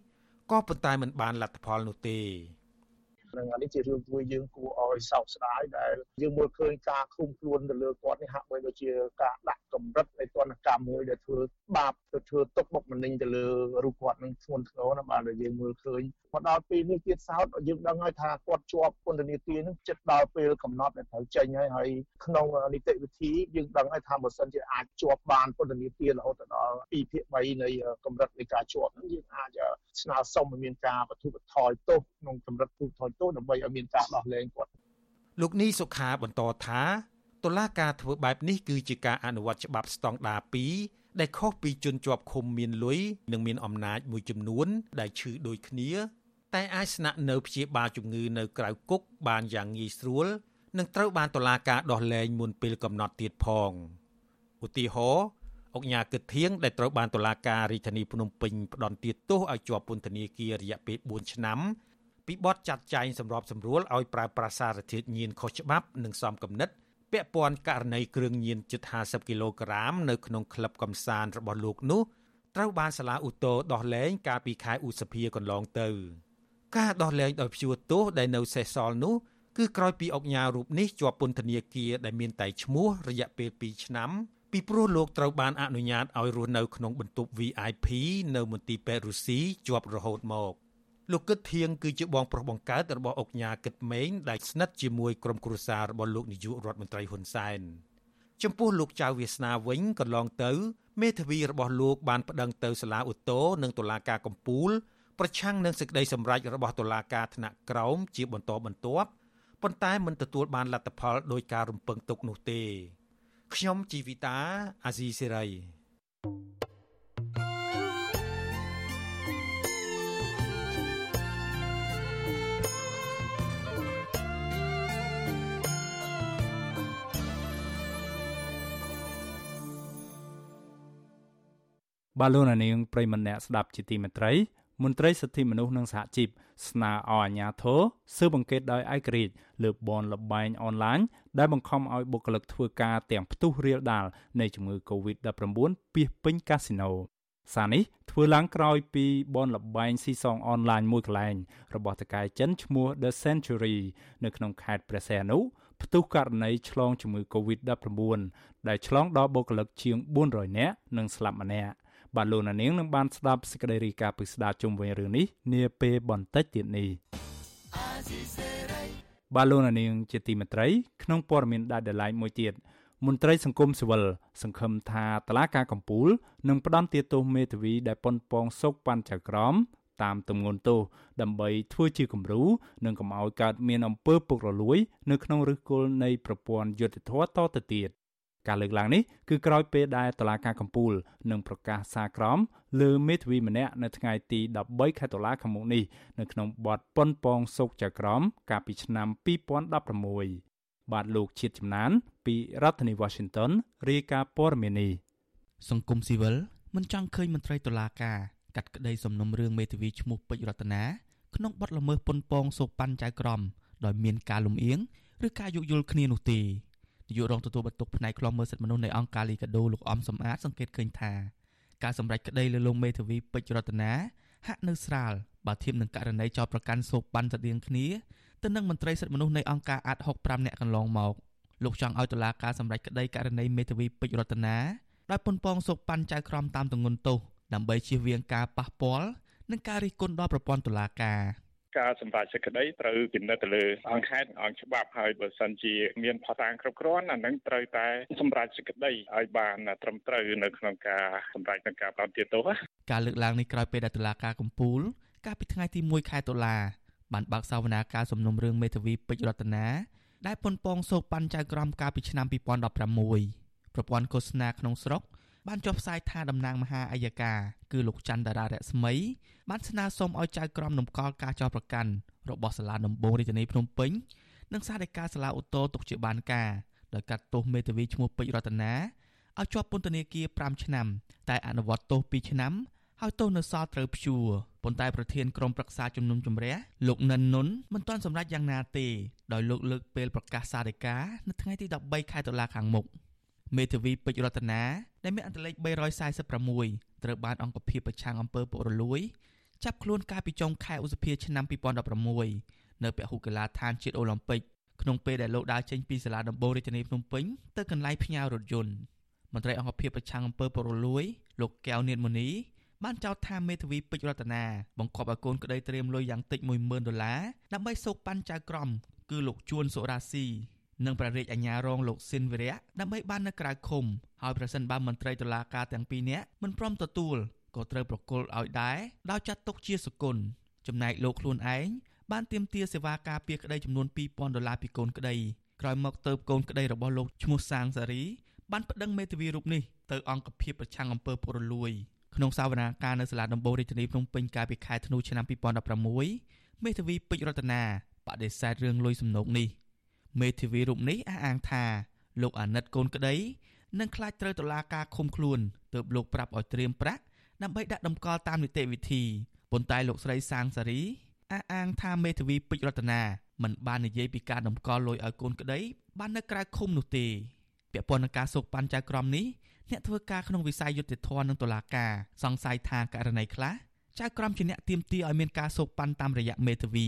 S9: ក៏ប៉ុន្តែមិនបានលទ្ធផលនោះទេ
S6: នឹងនេះជារឿងមួយយើងគួរឲ្យសោកស្ដាយដែលយើងមើលឃើញការឃុំខ្លួនទៅលើគាត់នេះហាក់បីដូចជាការដាក់ កម្រិតនៃទណ្ឌកម្មមួយដែលធ្វើបាបទៅធ្វើទុកបុកម្នេញទៅលើរូបគាត់នឹងធ្ងន់ធ្ងរណាស់បាទដែលយើងមើលឃើញមកដល់ពេលនេះទៀតសោតយើងដឹងហើយថាគាត់ជាប់ពន្ធនាគារនឹងចិត្តដល់ពេលកំណត់ដែលត្រូវចេញហើយហើយក្នុងនីតិវិធីយើងដឹងហើយថាបើសិនជាអាចជាប់បានពន្ធនាគាររហូតដល់2ភាគ3នៃកម្រិតនៃការជាប់នឹងយើងអាចស្នើសុំឲ្យមានការបទុបថយទោសក្នុងកម្រិតទូថយទោសដើម្បីឲ្យមានការដោះលែងគាត់
S9: លោកនីសុខាបន្តថា តុលាការធ្វើបែបនេះគឺជាការអនុវត្តច្បាប់ស្តង់ដារ2ដែលខុសពីជនជាប់ឃុំមានលុយនិងមានអំណាចមួយចំនួន ដែលឈឺដូចគ្នា តែអាចស្នាក់នៅព្យាបាលជំងឺនៅក្រៅគុកបានយ៉ាងងាយស្រួលនិងត្រូវបានតុលាការដោះលែងមុនពេលកំណត់ទៀតផងឧទាហរណ៍អង្គញាគិតធៀងដែលត្រូវបានតុលាការរាជធានីភ្នំពេញផ្ដន្ទាទោសឲ្យជាប់ពន្ធនាគាររយៈពេល4ឆ្នាំពីបទចាត់ចែងសម្របសម្រួលឲ្យប្រើប្រាស់សារធាតុញៀនខុសច្បាប់និងសំគំនិត ពាក់ព័ន្ធករណីគ្រឿងញៀនជិត50គីឡូក្រាមនៅក្នុងក្លឹបកំសាន្តរបស់លោកនោះត្រូវបានសាលាឧទ្ធរដោះលែងកាលពីខែឧសភាកន្លងទៅ ការដោះលែងដោយព្យួរទោសដែលនៅសេសសល់នោះគឺក្រោយពីអង្គញារូបនេះជាប់ពន្ធនាគារដែលមានតែឈ្មោះរយៈពេល2ឆ្នាំពីព្រោះលោកត្រូវបានអនុញ្ញាតឲ្យរស់នៅក្នុងបន្ទប់ VIP នៅមន្ទីរពេទ្យរុស្ស៊ីជាប់រហូតមក លោកគិតធៀងគឺជាបងប្រុសបង្កើតរបស់អុកញ៉ាគិតម៉េងដែលស្និទ្ធជាមួយក្រុមគ្រួសាររបស់លោកនាយករដ្ឋមន្ត្រីហ៊ុនសែនចំពោះលោកចៅវាសនាវិញកន្លងទៅមេធាវីរបស់លោកបានប្តឹងទៅសាលាឧទ្ធរនិងតុលាការកំពូលប្រឆាំងនឹងសេចក្តីសម្រេចរបស់តុលាការថ្នាក់ក្រោមជាបន្តបន្ទាប់ប៉ុន្តែមិនទទួលបានលទ្ធផលដោយការរំពឹងទុកនោះទេខ្ញុំជីវិតាអាស៊ីសេរី
S2: បាទលោកនាងប្រិមម្នាក់ស្ដាប់ជាទីមេត្រីមន្ត្រីសិទ្ធិមនុស្សនិងសហជីពស្នើឲ្យអាជ្ញាធរស៊ើបអង្កេតដោយឯករាជ្យលើបនលបែងអនឡាញដែលបង្ខំឲ្យបុគ្គលិកធ្វើការទាំងផ្ទុះរាលដាលនៃជំងឺ Covid-19 ពាសពេញកាស៊ីណូសារនេះធ្វើឡើងក្រោយពីបនលបែងស៊ីសងអនឡាញមួយកន្លែង របស់តកែចិនឈ្មោះ The Century នៅក្នុងខេត្តព្រះសីហនុផ្ទុះករណីឆ្លងជំងឺ Covid-19 ដែលឆ្លងដល់បុគ្គលិកជាង400នាក់និងស្លាប់ម្នាក់ បាទលោកនាងនឹងបានស្ដាប់សេចក្តីរាយការណ៍ពិស្ដារជុំវិញរឿងនេះនាពេលបន្តិចទៀតនេះបាទលោកនាងជាទីមេត្រីក្នុងព័ត៌មានដែលដライមួយទៀតមន្ត្រីសង្គមស៊ីវិលសង្ឃឹមថាតឡាការកម្ពុជានឹងផ្ដន់ទាទោសមេធាវីដែលប៉ុនប៉ងសុកប៉ាន់ចៅក្រមតាមទម្ងន់ទោសដើម្បីធ្វើជាគំរូនិងកុំឲ្យកើតមានអំពើពុករលួយ នៅក្នុងឫសគល់នៃប្រព័ន្ធយុត្តិធម៌តទៅទៀត ការលើកឡើងនេះគឺក្រោយពេលដែលតុលាការកំពូលនឹងប្រកាសសារក្រមលើមេធាវីម្នាក់នៅថ្ងៃទី13ខែតុលាខាងមុខនេះនៅក្នុងបទប៉ុនប៉ងសុកចៅក្រមកាលពីឆ្នាំ2016បាទលោកជាតិចំណាន ពីរដ្ឋធានី Washington រាយការណ៍ព័ត៌មាននេះ
S11: សង្គមស៊ីវិលមិនចង់ឃើញមន្ត្រីតុលាការកាត់ក្តីសំណុំរឿងមេធាវីឈ្មោះពេជ្ររតនាក្នុងបទល្មើសប៉ុនប៉ងសោកប៉ាន់ចៅក្រមដោយមានការលំអៀងឬការយោគយល់គ្នានោះទេ នាយករងទទួលបន្ទុកផ្នែកខ្លំមើលសិទ្ធិមនុស្សនៃអង្គការលីកាដូលោកអំសំអាតសង្កេតឃើញថាការសម្រេចក្តីលើលោកមេធាវីពេជ្ររតនាហាក់នៅស្រាលបើធៀបនឹងករណីចោតប្រកាន់សោកប៉ាន់ស្តៀងគ្នាទៅនឹងមន្ត្រីសិទ្ធិមនុស្សនៃអង្គការអាត់65នាក់កន្លងមកលោកចង់ឲ្យតុលាការសម្រេចក្តីករណីមេធាវីពេជ្ររតនាដោយប៉ុនប៉ងសោកប៉ាន់ចៅក្រមតាមទងន់ទោសដើម្បីជៀសវាងការប៉ះពាល់និងការរិះគន់ដល់ប្រព័ន្ធតុលាការ
S12: ការសម្រេចសេចក្តីត្រូវពិនិត្យទៅលើអង្គខេត្តអង្គច្បាប់ហើយបើសិនជាមានផតាំងគ្រប់គ្រាន់អានឹងត្រូវតែសម្រេចសេចក្តីឲ្យបានត្រឹមត្រូវនៅក្នុងការសម្រេចនឹងការបន្តទៀតទោស
S11: ការលើកឡើងនេះក្រោយពេលដែលតុលាការកំពូល កាលពីថ្ងៃទី1ខែតុលាបានបើកសវនាការសំណុំរឿងមេធាវីពេជ្ររតនាដែលប៉ុនប៉ងសោកប៉ាន់ចៅក្រមកាលពីឆ្នាំ2016ប្រព័ន្ធឃោសនាក្នុងស្រុក បានចុះផ្សាយថាតំណាងមហាអัยការគឺលោកច័ន្ទតារារស្មីបានស្នើសុំឲ្យចៅក្រមនំកល់ការចោទប្រកាន់របស់សាលាដំបងរាជធានីភ្នំពេញនិងសាលដីកាសាលាឧទ្ធរទុកជាបានការដោយកាត់ទោសមេធាវីឈ្មោះពេជ្ររតនាឲ្យជាប់ពន្ធនាគារ5ឆ្នាំ តែអនុវត្តទោស2ឆ្នាំហើយទោសនៅសល់ត្រូវព្យួរប៉ុន្តែប្រធានក្រុមប្រឹក្សាជំនុំជម្រះលោកនិននុនមិនទាន់សម្រេចយ៉ាងណាទេដោយលោកលើកពេលប្រកាសសាលដីកានៅថ្ងៃទី13ខែតុលាខាងមុខ មេធាវីពេជ្ររតនាដែលមានអន្តរលេខ346ត្រូវបានអង្គភាពប្រឆាំងអំពើពុករលួយចាប់ខ្លួនកាលពីចុងខែឧសភាឆ្នាំ2016នៅពហុកីឡដ្ឋានជាតិអូឡ িম্প ិកក្នុងពេលដែលលោកដើរចេញពីសាលាដំបូងរាជធានីភ្នំពេញទៅកន្លែងផ្ញើរថយន្តមន្ត្រីអង្គភាពប្រឆាំងអំពើពុករលួយលោកកែវនៀនមូនីបានចោទថាមេធាវីពេជ្ររតនាបង្កប់ឲ្យកូនក្តីត្រៀមលុយយ៉ាងតិច10000ដុល្លារដើម្បីសោកប៉ាន់ចៅក្រមគឺលោកជួនសុរាស៊ី និងព្រះរាជអាជ្ញារងលោកស៊ិនវិរៈដើម្បីបាននៅក្រៅឃុំហើយប្រសិនបើមន្ត្រីតុលាការទាំងពីរនាក់មិនព្រមទទួលក៏ត្រូវប្រគល់ឲ្យដែរដោយចាត់ទុកជាសគុណចំណែកលោកខ្លួនឯងបានទាមទារសេវាការពារក្តីចំនួន2000ដុល្លារពីកូនក្តីក្រោយមកទៅកូនក្តីរបស់លោកឈ្មោះសាងសារីបានប្តឹងមេធាវីរូបនេះទៅអង្គភាពប្រឆាំងអំពើពុករលួយក្នុងសវនាការនៅសាលាដំបូងរាជធានីភ្នំពេញកាលពីខែធ្នូឆ្នាំ2016មេធាវីពេជ្ររតនាបដិសេធរឿងលុយសំណូកនេះ មេធាវីរូបនេះអះអាងថាលោកអាណិតកូនក្តីនឹងខ្លាចត្រូវតុលាការឃុំខ្លួនទើបលោកប្រាប់ឲ្យត្រៀមប្រាក់ដើម្បីដាក់តម្កល់តាមនីតិវិធីប៉ុន្តែលោកស្រីសាងសារីអះអាងថាមេធាវីពេជ្ររតនាមិនបាននិយាយពីការតម្កល់លុយឲ្យកូនក្តីបាននៅក្រៅឃុំនោះទេពាក់ព័ន្ធនឹងការសោកប៉ាន់ចៅក្រមនេះអ្នកធ្វើការក្នុងវិស័យយុតិធធននិងតុលាការសង្ស័យថាករណីខ្លះចៅក្រមជាអ្នកទៀមទាឲ្យមានការសោកប៉ាន់តាមរយៈមេធាវី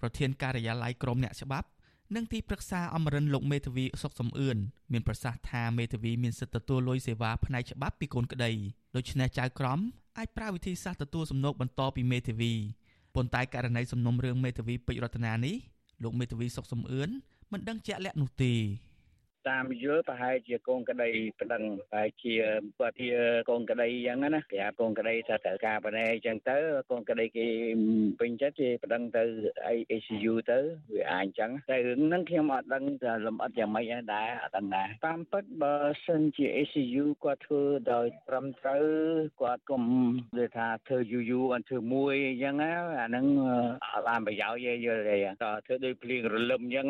S11: ប្រធានការិយាល័យក្រមអ្នកច្បាប់ និងទីប្រឹក្សាអមរិនលោកមេធាវីសុកសំអឿនមានប្រសាសន៍ថាមេធាវីមានសិទ្ធិទទួលលុយសេវាផ្នែកច្បាប់ពីកូនក្តីដូច្នេះចៅក្រមអាចប្រើវិធីសាស្ត្រទទួលសំណូកបន្តពីមេធាវីប៉ុន្តែករណីសំណុំរឿងមេធាវីពេជ្ររតនានេះលោកមេធាវីសុកសំអឿនមិនដឹងជាក់លាក់នោះទេ
S13: តាមយល់ប្រហែលជាកូនក្តីប្តឹងប្រហែលជាបើជាកូនក្តីអញ្ចឹងណាគេហៅកូនក្តីថាត្រូវការបណែអញ្ចឹងទៅកូនក្តីគេពេញចិត្តគេប្តឹងទៅ ICU ទៅវាអាចអញ្ចឹងតែរឿងហ្នឹងខ្ញុំអត់ដឹងថាលំអិតយ៉ាងម៉េចដែរអត់ដឹងដែរតាមពិតបើសិនជា ICU គាត់ធ្វើដោយត្រឹមត្រូវគាត់កុំនិយាយថាធ្វើយូរយូរអត់ធ្វើមួយអញ្ចឹងអាហ្នឹងអត់បានប្រយោជន៍ទេយល់ទេតើធ្វើដោយភ្លៀងរលឹមអញ្ចឹង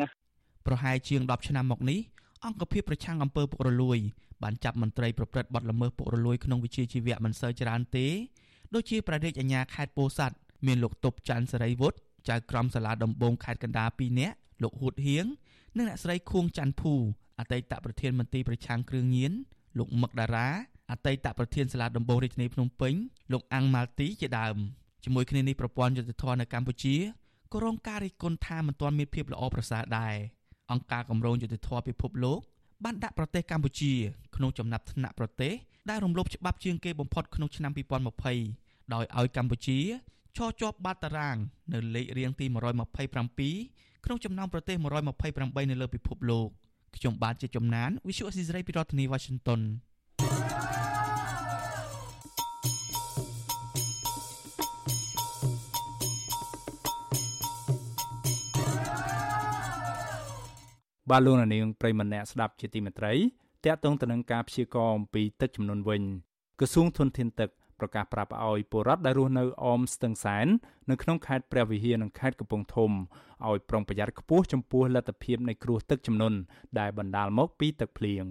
S11: ប្រហែលជាង10ឆ្នាំមកនេះ អង្គភាពប្រឆាំងអំពើពុករលួយបានចាប់មន្ត្រីប្រព្រឹត្តបទល្មើសពុករលួយក្នុងវិជាជីវៈមិនសូវច្រើនទេដូចជាប្រដេកអាញាខេត្តពោធិ៍សាត់មានលោកតុបច័ន្ទសេរីវុឌ្ឍចៅក្រមសាលាដំបងខេត្តកណ្ដាល2នាក់លោកហួតហៀងនិងអ្នកស្រីខួងច័ន្ទភូអតីតប្រធានមន្ត្រីប្រឆាំងគ្រឿងញៀនលោកមឹកដារ៉ាអតីតប្រធានសាលាដំបងរាជធានីភ្នំពេញលោកអាំងម៉ាល់ទីជាដើមជាមួយគ្នានេះប្រព័ន្ធយុតិធធនៅកម្ពុជាក៏រងការរិះគន់ថាមិនទាន់មានភាពល្អប្រសើរដែរ អង្គការគម្រោងយុតិធធពិភពលោកបានដាក់ប្រទេសកម្ពុជាក្នុងចំណាត់ថ្នាក់ប្រទេសដែលរំលោភច្បាប់ជាងគេបំផុតក្នុងឆ្នាំ2020ដោយឲ្យកម្ពុជាឈរជាប់បាតតារាង នៅលេខរៀងទី127ក្នុងចំណោមប្រទេស128នៅលើពិភពលោកខ្ញុំបាទជាជំនាញ Visual Assisray ពីរដ្ឋធានី Washington
S2: បាទលោកនាងប្រិមម្នាក់ស្ដាប់ជាទីមេត្រីតាក់ទងទៅនឹងការព្យាករណ៍អំពីទឹកចំនួនវិញក្រសួងធនធានទឹកប្រកាសប្រាប់ឲ្យពលរដ្ឋដែលរស់នៅអមស្ទឹងសែននៅក្នុងខេត្តព្រះវិហារនិងខេត្តកំពង់ធំឲ្យប្រុងប្រយ័ត្នខ្ពស់ចំពោះលទ្ធភាពនៃគ្រោះទឹកជំនន់ដែលបណ្ដាលមកពីទឹកភ្លៀង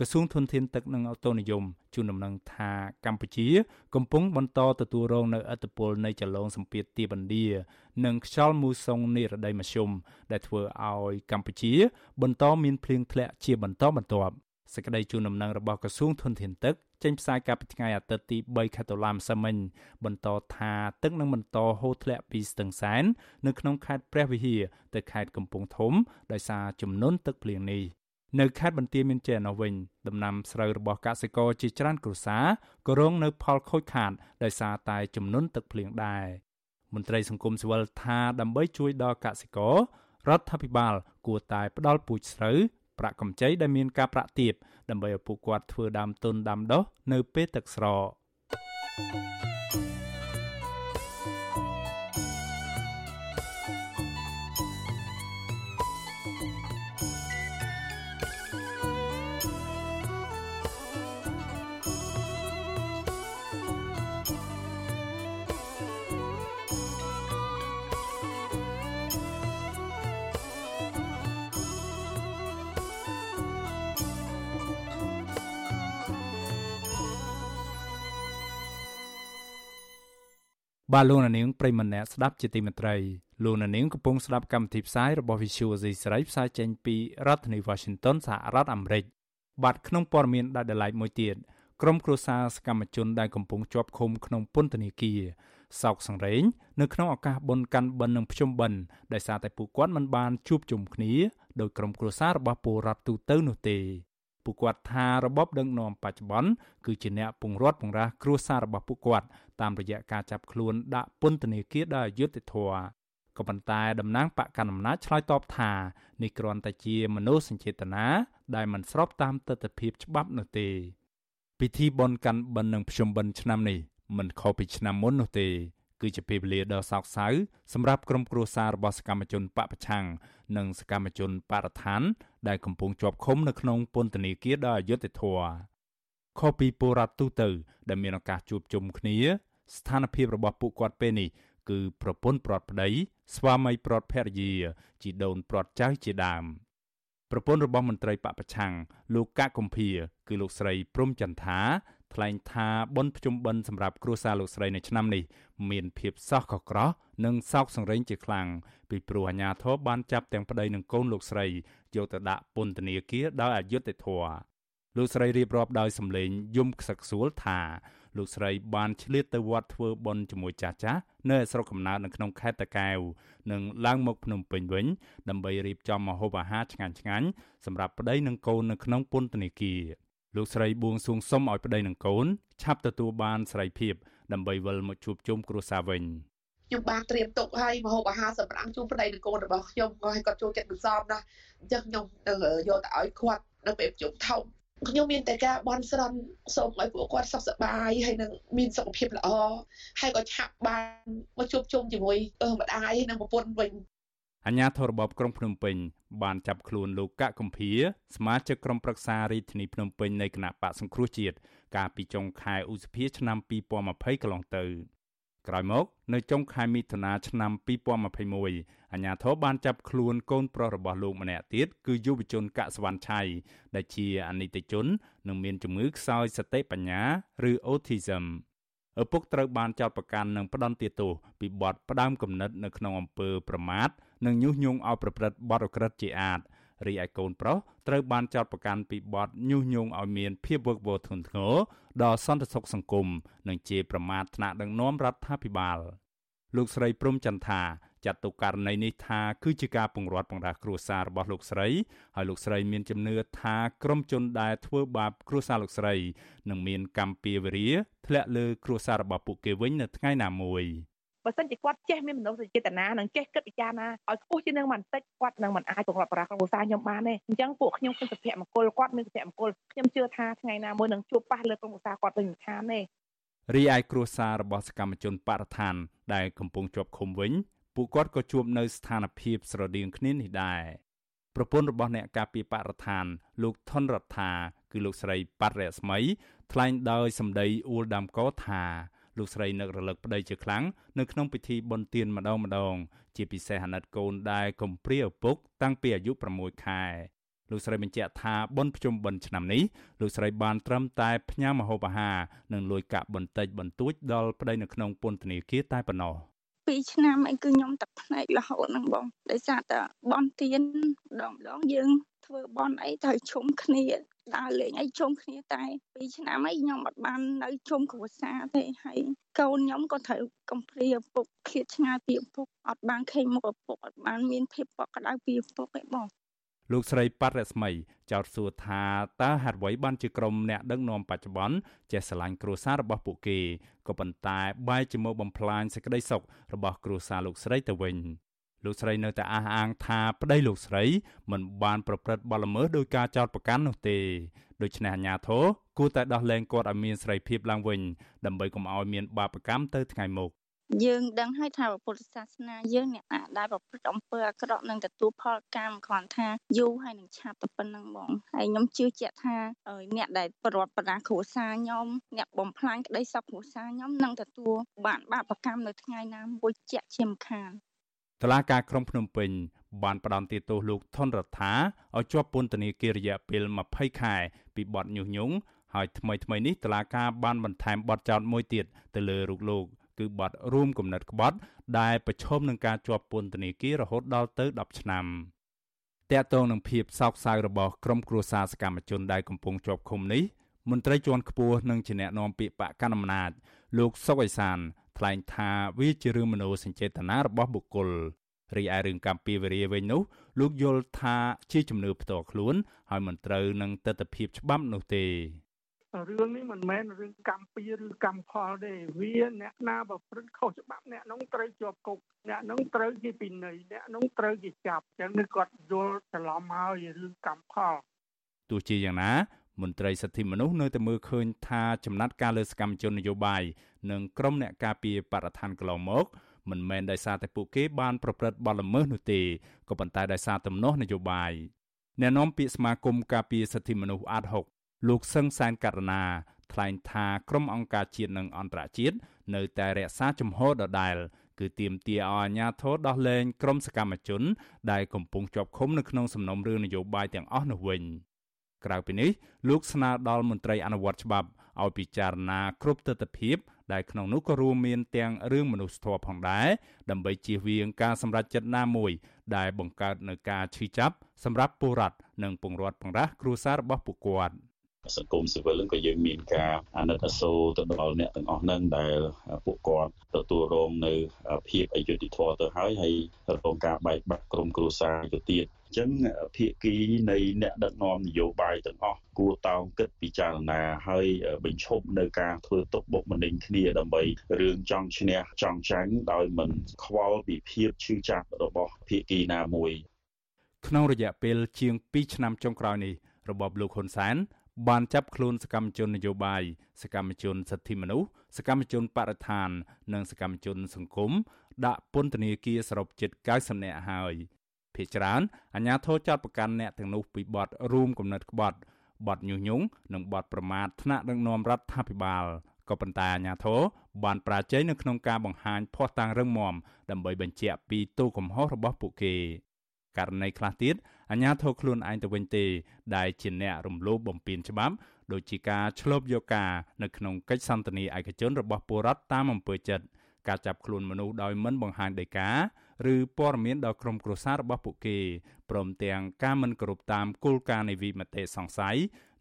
S2: ក្រសួងធនធានទឹកនិងអូតូនិយមជូនដំណឹងថាកម្ពុជា កំពុងបន្តទទួលរងនៅឥទ្ធិពលនៃចលងសម្ពាធទាបឥណ្ឌានិងខ្យល់មូសុងនិរដីមធ្យមដែលធ្វើឲ្យកម្ពុជា បន្តមានភ្លៀងធ្លាក់ជាបន្តបន្ទាប់សេចក្តីជូនដំណឹងរបស់ក្រសួងធនធានទឹកចេញផ្សាយកាលពីថ្ងៃអាទិត្យទី3ខែតុលាម្សិលមិញបន្តថាទឹកនឹងបន្តហូរធ្លាក់ពីស្ទឹងសែននៅក្នុងខេត្តព្រះវិហារទៅខេត្តកំពង់ធំដោយសារចំនួនទឹកភ្លៀងនេះ នៅខេត្តបន្ទាយមានជ័យនោះវិញដំណាំស្រូវរបស់កសិករជាច្រើនគ្រួសារក៏រងនៅផលខូចខាតដោយសារតែចំនួនទឹកភ្លៀងដែរមន្ត្រីសង្គមស៊ីវិលថាដើម្បីជួយដល់កសិកររដ្ឋាភិបាលគួរតែផ្ដល់ពូជស្រូវប្រាក់កម្ចីដែលមានការប្រាក់ទាបដើម្បីឲ្យពួកគាត់ធ្វើដើមទុនដាំដុះនៅពេលទឹកស្រក thank you បាទលោកនាងប្រិមម្នាក់ស្ដាប់ជាទីមេត្រីលោកនាងកំពុងស្ដាប់កម្មវិធីផ្សាយរបស់ Visual Asia ស្រីផ្សាយចេញពីរដ្ឋធានី Washington សហរដ្ឋអាមេរិកបាទក្នុងព័ត៌មានដែលដライមួយទៀតក្រុមគ្រួសារសកម្មជនដែលកំពុងជាប់ឃុំក្នុងពន្ធនាគារសោកសង្រេងនៅក្នុងឱកាសបុណ្យកាន់បិណ្ឌនិងភ្ជុំបិណ្ឌដោយសារតែពួកគាត់មិនបានជួបជុំគ្នាដោយក្រុមគ្រួសាររបស់ពលរដ្ឋទូទៅនោះទេពួកគាត់ថារបបដឹកនាំបច្ចុប្បន្នគឺជាអ្នកពង្រត់ពង្រាសគ្រួសាររបស់ពួកគាត់ តាមរយៈការចាប់ខ្លួនដាក់ពន្ធនាគារដោយអយុត្តិធម៌ក៏ប៉ុន្តែតំណាងបកកណ្ដាលអំណាចឆ្លើយតបថានេះគ្រាន់តែជាមនោសញ្ចេតនាដែលមិនស្របតាមទស្សនវិជ្ជាច្បាប់នោះទេពិធីបុណ្យកាន់បិណ្ឌនិងភ្ជុំបិណ្ឌឆ្នាំនេះមិនខុសពីឆ្នាំមុននោះទេគឺជាពេលវេលាដ៏សោកសៅសម្រាប់ក្រុមគ្រួសាររបស់សកម្មជនបពប្រឆាំងនិងសកម្មជនបរិស្ថាន ដែលកំពុងជាប់ឃុំនៅក្នុងពន្ធនាគារដ៏អយុត្តិធម៌ខុសពីពលរដ្ឋទូទៅ ដែលមានឱកាសជួបជុំគ្នា ស្ថានភាពរបស់ពួកគាត់ពេលនេះគឺប្រពន្ធព្រាត់ប្តី ស្វាមីព្រាត់ភរិយា ជីដូនព្រាត់ចៅជាដើមប្រពន្ធរបស់មន្ត្រីបពប្រឆាំងលោកកកកំភៀគឺលោកស្រីព្រំចន្ទថាថ្លែងថាបុណ្យភ្ជុំបិណ្ឌសម្រាប់គ្រួសារលោកស្រីនៅឆ្នាំនេះមានភាពសោះកក្រោះនិងសោកសង្រេងជាខ្លាំងពីព្រោះអាជ្ញាធរបានចាប់ទាំងប្តីនិងកូនលោកស្រីយកទៅដាក់ពន្ធនាគារដោយអយុត្តិធម៌លោកស្រីរៀបរាប់ដោយសម្លេងយំខ្សឹកខ្សួលថា លោកស្រីបានឆ្លៀតទៅវត្តធ្វើបុណ្យជាមួយចាស់ចាស់នៅស្រុកកំណើតនៅក្នុងខេត្តតាកែវនិងឡើងមកភ្នំពេញវិញដើម្បីរៀបចំម្ហូបអាហារឆ្ងាញ់ឆ្ងាញ់សម្រាប់ប្តីនិងកូននៅក្នុងពន្ធនាគារលោកស្រីបួងសួងសុំឲ្យប្តីនិងកូនឆាប់ទទួលបានសេរីភាពដើម្បីវិលមកជួបជុំគ្រួសារវិញ
S14: ខ្ញុំបានត្រៀមទុកឲ្យម្ហូបអាហារសម្រាប់ជូនប្តីនិងកូនរបស់ខ្ញុំក៏ឲ្យគាត់ចូលចិត្តបន្សំណាស់អញ្ចឹងខ្ញុំទៅយកទៅឲ្យគាត់នៅពេលប្រជុំធំ ខ្ញុំមានតែការបន់ស្រន់សូមឲ្យពួកគាត់សុខសប្បាយហើយនឹងមានសុខភាពល្អហើយក៏ឆាប់បានមកជួបជុំជាមួយម្ដាយនិងប្រពន្ធវិញ
S2: អញ្ញាធររបបក្រុងភ្នំពេញបានចាប់ខ្លួនលោកកកកំភៀសមាជិកក្រុមប្រឹក្សារាជធានីភ្នំពេញនៃគណៈបកសង្គ្រោះជាតិកាលពីចុងខែឧសភាឆ្នាំ2020កន្លងទៅ ក្រោយមកនៅចុងខែមិថុនាឆ្នាំ2021អាជ្ញាធរបានចាប់ខ្លួនកូនប្រុសរបស់លោកម្នាក់ទៀតគឺយុវជនកសវណ្ណឆៃដែលជាអនិច្ចជននិងមានជំងឺខ្សោយសតិបញ្ញាឬ Autism ឪពុកត្រូវបានចោទប្រកាន់និងផ្ដន្ទាទោសពីបទផ្ដាំគំនិតនៅក្នុងអំពើប្រមាថនិងញុះញង់ឲ្យប្រព្រឹត្តបទឧក្រិដ្ឋជាអាត រីឯកូនប្រុសត្រូវបានចោទប្រកាន់ពីបទញុះញង់ឲ្យមានភាពវឹកវរធ្ងន់ធ្ងរដល់សន្តិសុខសង្គមនិងជាប្រមាថថ្នាក់ដឹកនាំរដ្ឋាភិបាលលោកស្រីព្រំចន្ទថាចាត់ទុកករណីនេះថាគឺជាការពង្រត់បង្រាស់គ្រួសាររបស់លោកស្រីហើយលោកស្រីមានជំនឿថាក្រុមជនដែលធ្វើបាបគ្រួសារលោកស្រីនឹងមានកម្មពៀវរាធ្លាក់លើគ្រួសាររបស់ពួកគេវិញនៅថ្ងៃណាមួយ
S14: បើសិនជាគាត់ចេះមានមនោសញ្ចេតនានិងចេះគិតពិចារណាឲ្យខ្ពស់ជាងនឹងបន្តិចគាត់នឹងមិនអាចបង្រត់បរាគ្រួសារខ្ញុំបានទេអញ្ចឹងពួកខ្ញុំគឺសុភមង្គលគាត់មានសុភមង្គលខ្ញុំជឿថាថ្ងៃណាមួយនឹងជួបប៉ះលើក្រុមគ្រួសារគាត់វិញមិនខានទេ
S2: រីឯគ្រួសាររបស់សកម្មជនបរិស្ថាន ដែលកំពុងជាប់ឃុំវិញពួកគាត់ក៏ជួបនៅស្ថានភាពស្រដៀងគ្នានេះដែរប្រពន្ធរបស់អ្នកការពារបរិស្ថាន លោកថនរដ្ឋាគឺលោកស្រីប៉ាត់រស្មីថ្លែងដោយសម្ដីអួលដាំកោថា លោកស្រីនឹករលឹកប្តីជាខ្លាំងនៅក្នុងពិធីបុណ្យទានម្ដងម្ដង ជាពិសេសអាណិតកូនដែលកំព្រាឪពុកតាំងពីអាយុ6ខែលោកស្រីបញ្ជាក់ថាបុណ្យភ្ជុំបិណ្ឌឆ្នាំនេះលោកស្រីបានត្រឹមតែផ្ញើម្ហូបអាហារនិងលួយកាក់បន្តិចបន្តួចដល់ប្តីនៅក្នុងពន្ធនាគារតែប៉ុណ្ណោះ
S15: 2ឆ្នាំអីគឺខ្ញុំទឹកភ្នែករហូតហ្នឹងបងដោយសារតែបនទៀនម្ដងម្ដងយើងធ្វើបនអីត្រូវជុំគ្នាដើរលេងអីជុំគ្នាតែ2ឆ្នាំអីខ្ញុំអត់បាននៅជុំគ្រួសារទេហើយកូនខ្ញុំក៏ត្រូវកំព្រាឪពុកឃ្លាតឆ្ងាយពីឪពុកអត់បានឃើញមុខឪពុកអត់បានមានភាពកក់ក្ដៅពីឪពុកឯបង
S2: លោកស្រីប៉ាត់រស្មី ចោទសួរថាតើហេតុអ្វីបានជាក្រុមអ្នកដឹកនាំបច្ចុប្បន្នចេះស្រឡាញ់គ្រួសាររបស់ពួកគេក៏ប៉ុន្តែបែរជាមកបំផ្លាញសេចក្តីសុខរបស់គ្រួសារលោកស្រីទៅវិញលោកស្រីនៅតែអះអាងថាប្តីលោកស្រីមិនបានប្រព្រឹត្តបទល្មើសដោយការចោទប្រកាន់នោះទេដូច្នេះអាជ្ញាធរគួរតែដោះលែងគាត់ឲ្យមានសេរីភាពឡើងវិញដើម្បីកុំឲ្យមានបាបកម្មទៅថ្ងៃមុខ
S15: យើងដឹងហើយថាពុទ្ធសាសនាយើងអ្នកណាដែលប្រព្រឹត្តអំពើអាក្រក់នឹងទទួលផលកម្មគ្រាន់ថាយូរហើយនឹងឆាប់តែប៉ុណ្្នឹងបងហើយខ្ញុំជឿជាក់ថាអ្នកដែលប្រវត្តិបដាគ្រួសារខ្ញុំអ្នកបំផ្លាញក្តីសុខគ្រួសារខ្ញុំនឹងទទួលបានបាបកម្មនៅថ្ងៃណាមួយជាក់ជាមិនខាន
S2: តឡាការក្រុងភ្នំពេញបានផ្ដន្ទាទោសលោកថនរដ្ឋាឲ្យជាប់ពន្ធនាគាររយៈពេល20ខែពីបទញុះញង់ហើយថ្មីថ្មីនេះតឡាការបានបន្ថែមបទចោទមួយទៀតទៅលើរូបលោក គឺបទរួមគំនិតក្បត់ ដែលប្រឈមនឹងការជាប់ពន្ធនាគាររហូតដល់ទៅ10ឆ្នាំតកតងនឹងភាពសោកសៅរបស់ក្រុមគ្រួសារសកម្មជនដែលកំពុងជាប់ឃុំនេះមន្ត្រីជាន់ខ្ពស់និងជាអ្នកណែនាំពាក្យបកកណ្ដាលអំណាចលោកសុកអេសានថ្លែងថាវាជារឿងមនោសញ្ចេតនារបស់បុគ្គលរីឯរឿងកម្ពុជាវេរាវិញនោះលោកយល់ថាជាជំនឿផ្ទាល់ខ្លួន ហើយមិនត្រូវនឹងទស្សនវិជ្ជាច្បាប់នោះទេ
S16: រឿងនេះមិនមែនរឿងកម្មពីឬកម្មផលទេវាអ្នកណាប្រព្រឹត្តខុសច្បាប់អ្នកនោះត្រូវជាប់គុកអ្នកនោះត្រូវគេពិន័យអ្នកនោះត្រូវគេចាប់អញ្ចឹងនេះគាត់យល់ច្រឡំហើយរឿងកម្មផល
S2: ទោះជាយ៉ាងណាមន្ត្រីសិទ្ធិមនុស្សនៅតែមើលឃើញថាចំណាត់ការលើសកម្មជននយោបាយនិងក្រុមអ្នកការពារបរិស្ថានកន្លងមកមិនមែនដោយសារតែពួកគេបានប្រព្រឹត្តបទល្មើសនោះទេក៏ប៉ុន្តែដោយសារទំនាស់នយោបាយអ្នកនាំពាក្យសមាគមការពារសិទ្ធិមនុស្សអាត6 លោកសឹងសែនករណាថ្លែងថាក្រុមអង្គការជាតិនិងអន្តរជាតិនៅតែរក្សាជំហរដដែលគឺទាមទារឲ្យអាជ្ញាធរដោះលែងក្រុមសកម្មជន ដែលកំពុងជាប់ឃុំនៅក្នុងសំណុំរឿងនយោបាយទាំងអស់នោះវិញក្រៅពីនេះលោកស្នើដល់មន្ត្រីអនុវត្តច្បាប់ឲ្យពិចារណាគ្រប់ទស្សនវិជ្ជាដែលក្នុងនោះក៏រួមមានទាំងរឿងមនុស្សធម៌ផងដែរដើម្បីជៀសវាងការសម្រេចចិត្តណាមួយ ដែលបង្កើតនូវការឈឺចាប់សម្រាប់ពលរដ្ឋនិងពង្រត់បង្រាស់គ្រួសាររបស់ពួកគាត់
S17: សង្គមស៊ីវិលក៏យើងមានការអាណិតអាសូរទៅដល់អ្នកទាំងអស់ហ្នឹងដែលពួកគាត់ទទួលរងនៅភាពអយុត្តិធម៌ទៅហើយហើយរងការបែកបាក់ក្រុមគ្រួសារទៅទៀតអញ្ចឹងភាគីនៃអ្នកដឹកនាំនយោបាយទាំងអស់គួរតោងគិតពិចារណាហើយបញ្ឈប់នៅការធ្វើទុកបុកម្នេញគ្នាដើម្បីរឿងចង់ឈ្នះចង់ចាញ់ដោយមិនខ្វល់ពីភាពឈឺចាប់របស់ភាគីណាមួយ
S2: ក្នុងរយៈពេលជាង2ឆ្នាំចុងក្រោយនេះរបបលោកហ៊ុនសែន បានចាប់ខ្លួនសកម្មជននយោបាយសកម្មជនសិទ្ធិមនុស្សសកម្មជនបរិស្ថាន និងសកម្មជនសង្គមដាក់ពន្ធនាគារសរុបជិត90នាក់ហើយភ្នាក់ច្រើនអាជ្ញាធរចាត់ប្រកាន់អ្នកទាំងនោះពីបទរួមគំនិតក្បត់បទញុះញង់និងបទប្រមាថថ្នាក់ដឹកនាំរដ្ឋាភិបាលក៏ប៉ុន្តែអាជ្ញាធរបានប្រាជ័យនៅក្នុងការបង្ហាញភ័ស្តុតាងរឹងមាំដើម្បីបញ្ជាក់ពីទោសកំហុសរបស់ពួកគេករណីខ្លះទៀត អាជ្ញាធរខ្លួនឯងទៅវិញទេ ដែលជាអ្នករំលោភបំពានច្បាប់ដូចជាការឆ្លប់យកការនៅក្នុងកិច្ចសន្ទនាឯកជនរបស់ពលរដ្ឋតាមអំពើចិត្តការចាប់ខ្លួនមនុស្សដោយមិនបង្ហាញដីកាឬព័ត៌មានដល់ក្រុមគ្រួសាររបស់ពួកគេព្រមទាំងការមិនគោរពតាមគោលការណ៍នៃវិមតិសង្ស័យ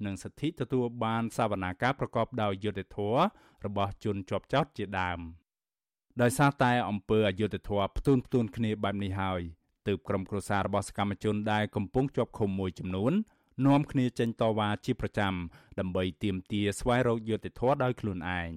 S2: និងសិទ្ធិទទួលបានសវនាការប្រកបដោយយុត្តិធម៌របស់ជនជាប់ចោតជាដើមដោយសារតែអំពើអយុត្តិធម៌ផ្ទួនផ្ទួនគ្នាបែបនេះហើយ ទើបក្រុមគ្រួសាររបស់សកម្មជនដែលកំពុងជាប់ឃុំមួយចំនួននាំគ្នាចេញតវ៉ាជាប្រចាំដើម្បីទាមទារស្វែងរកយុត្តិធម៌ដោយខ្លួនឯង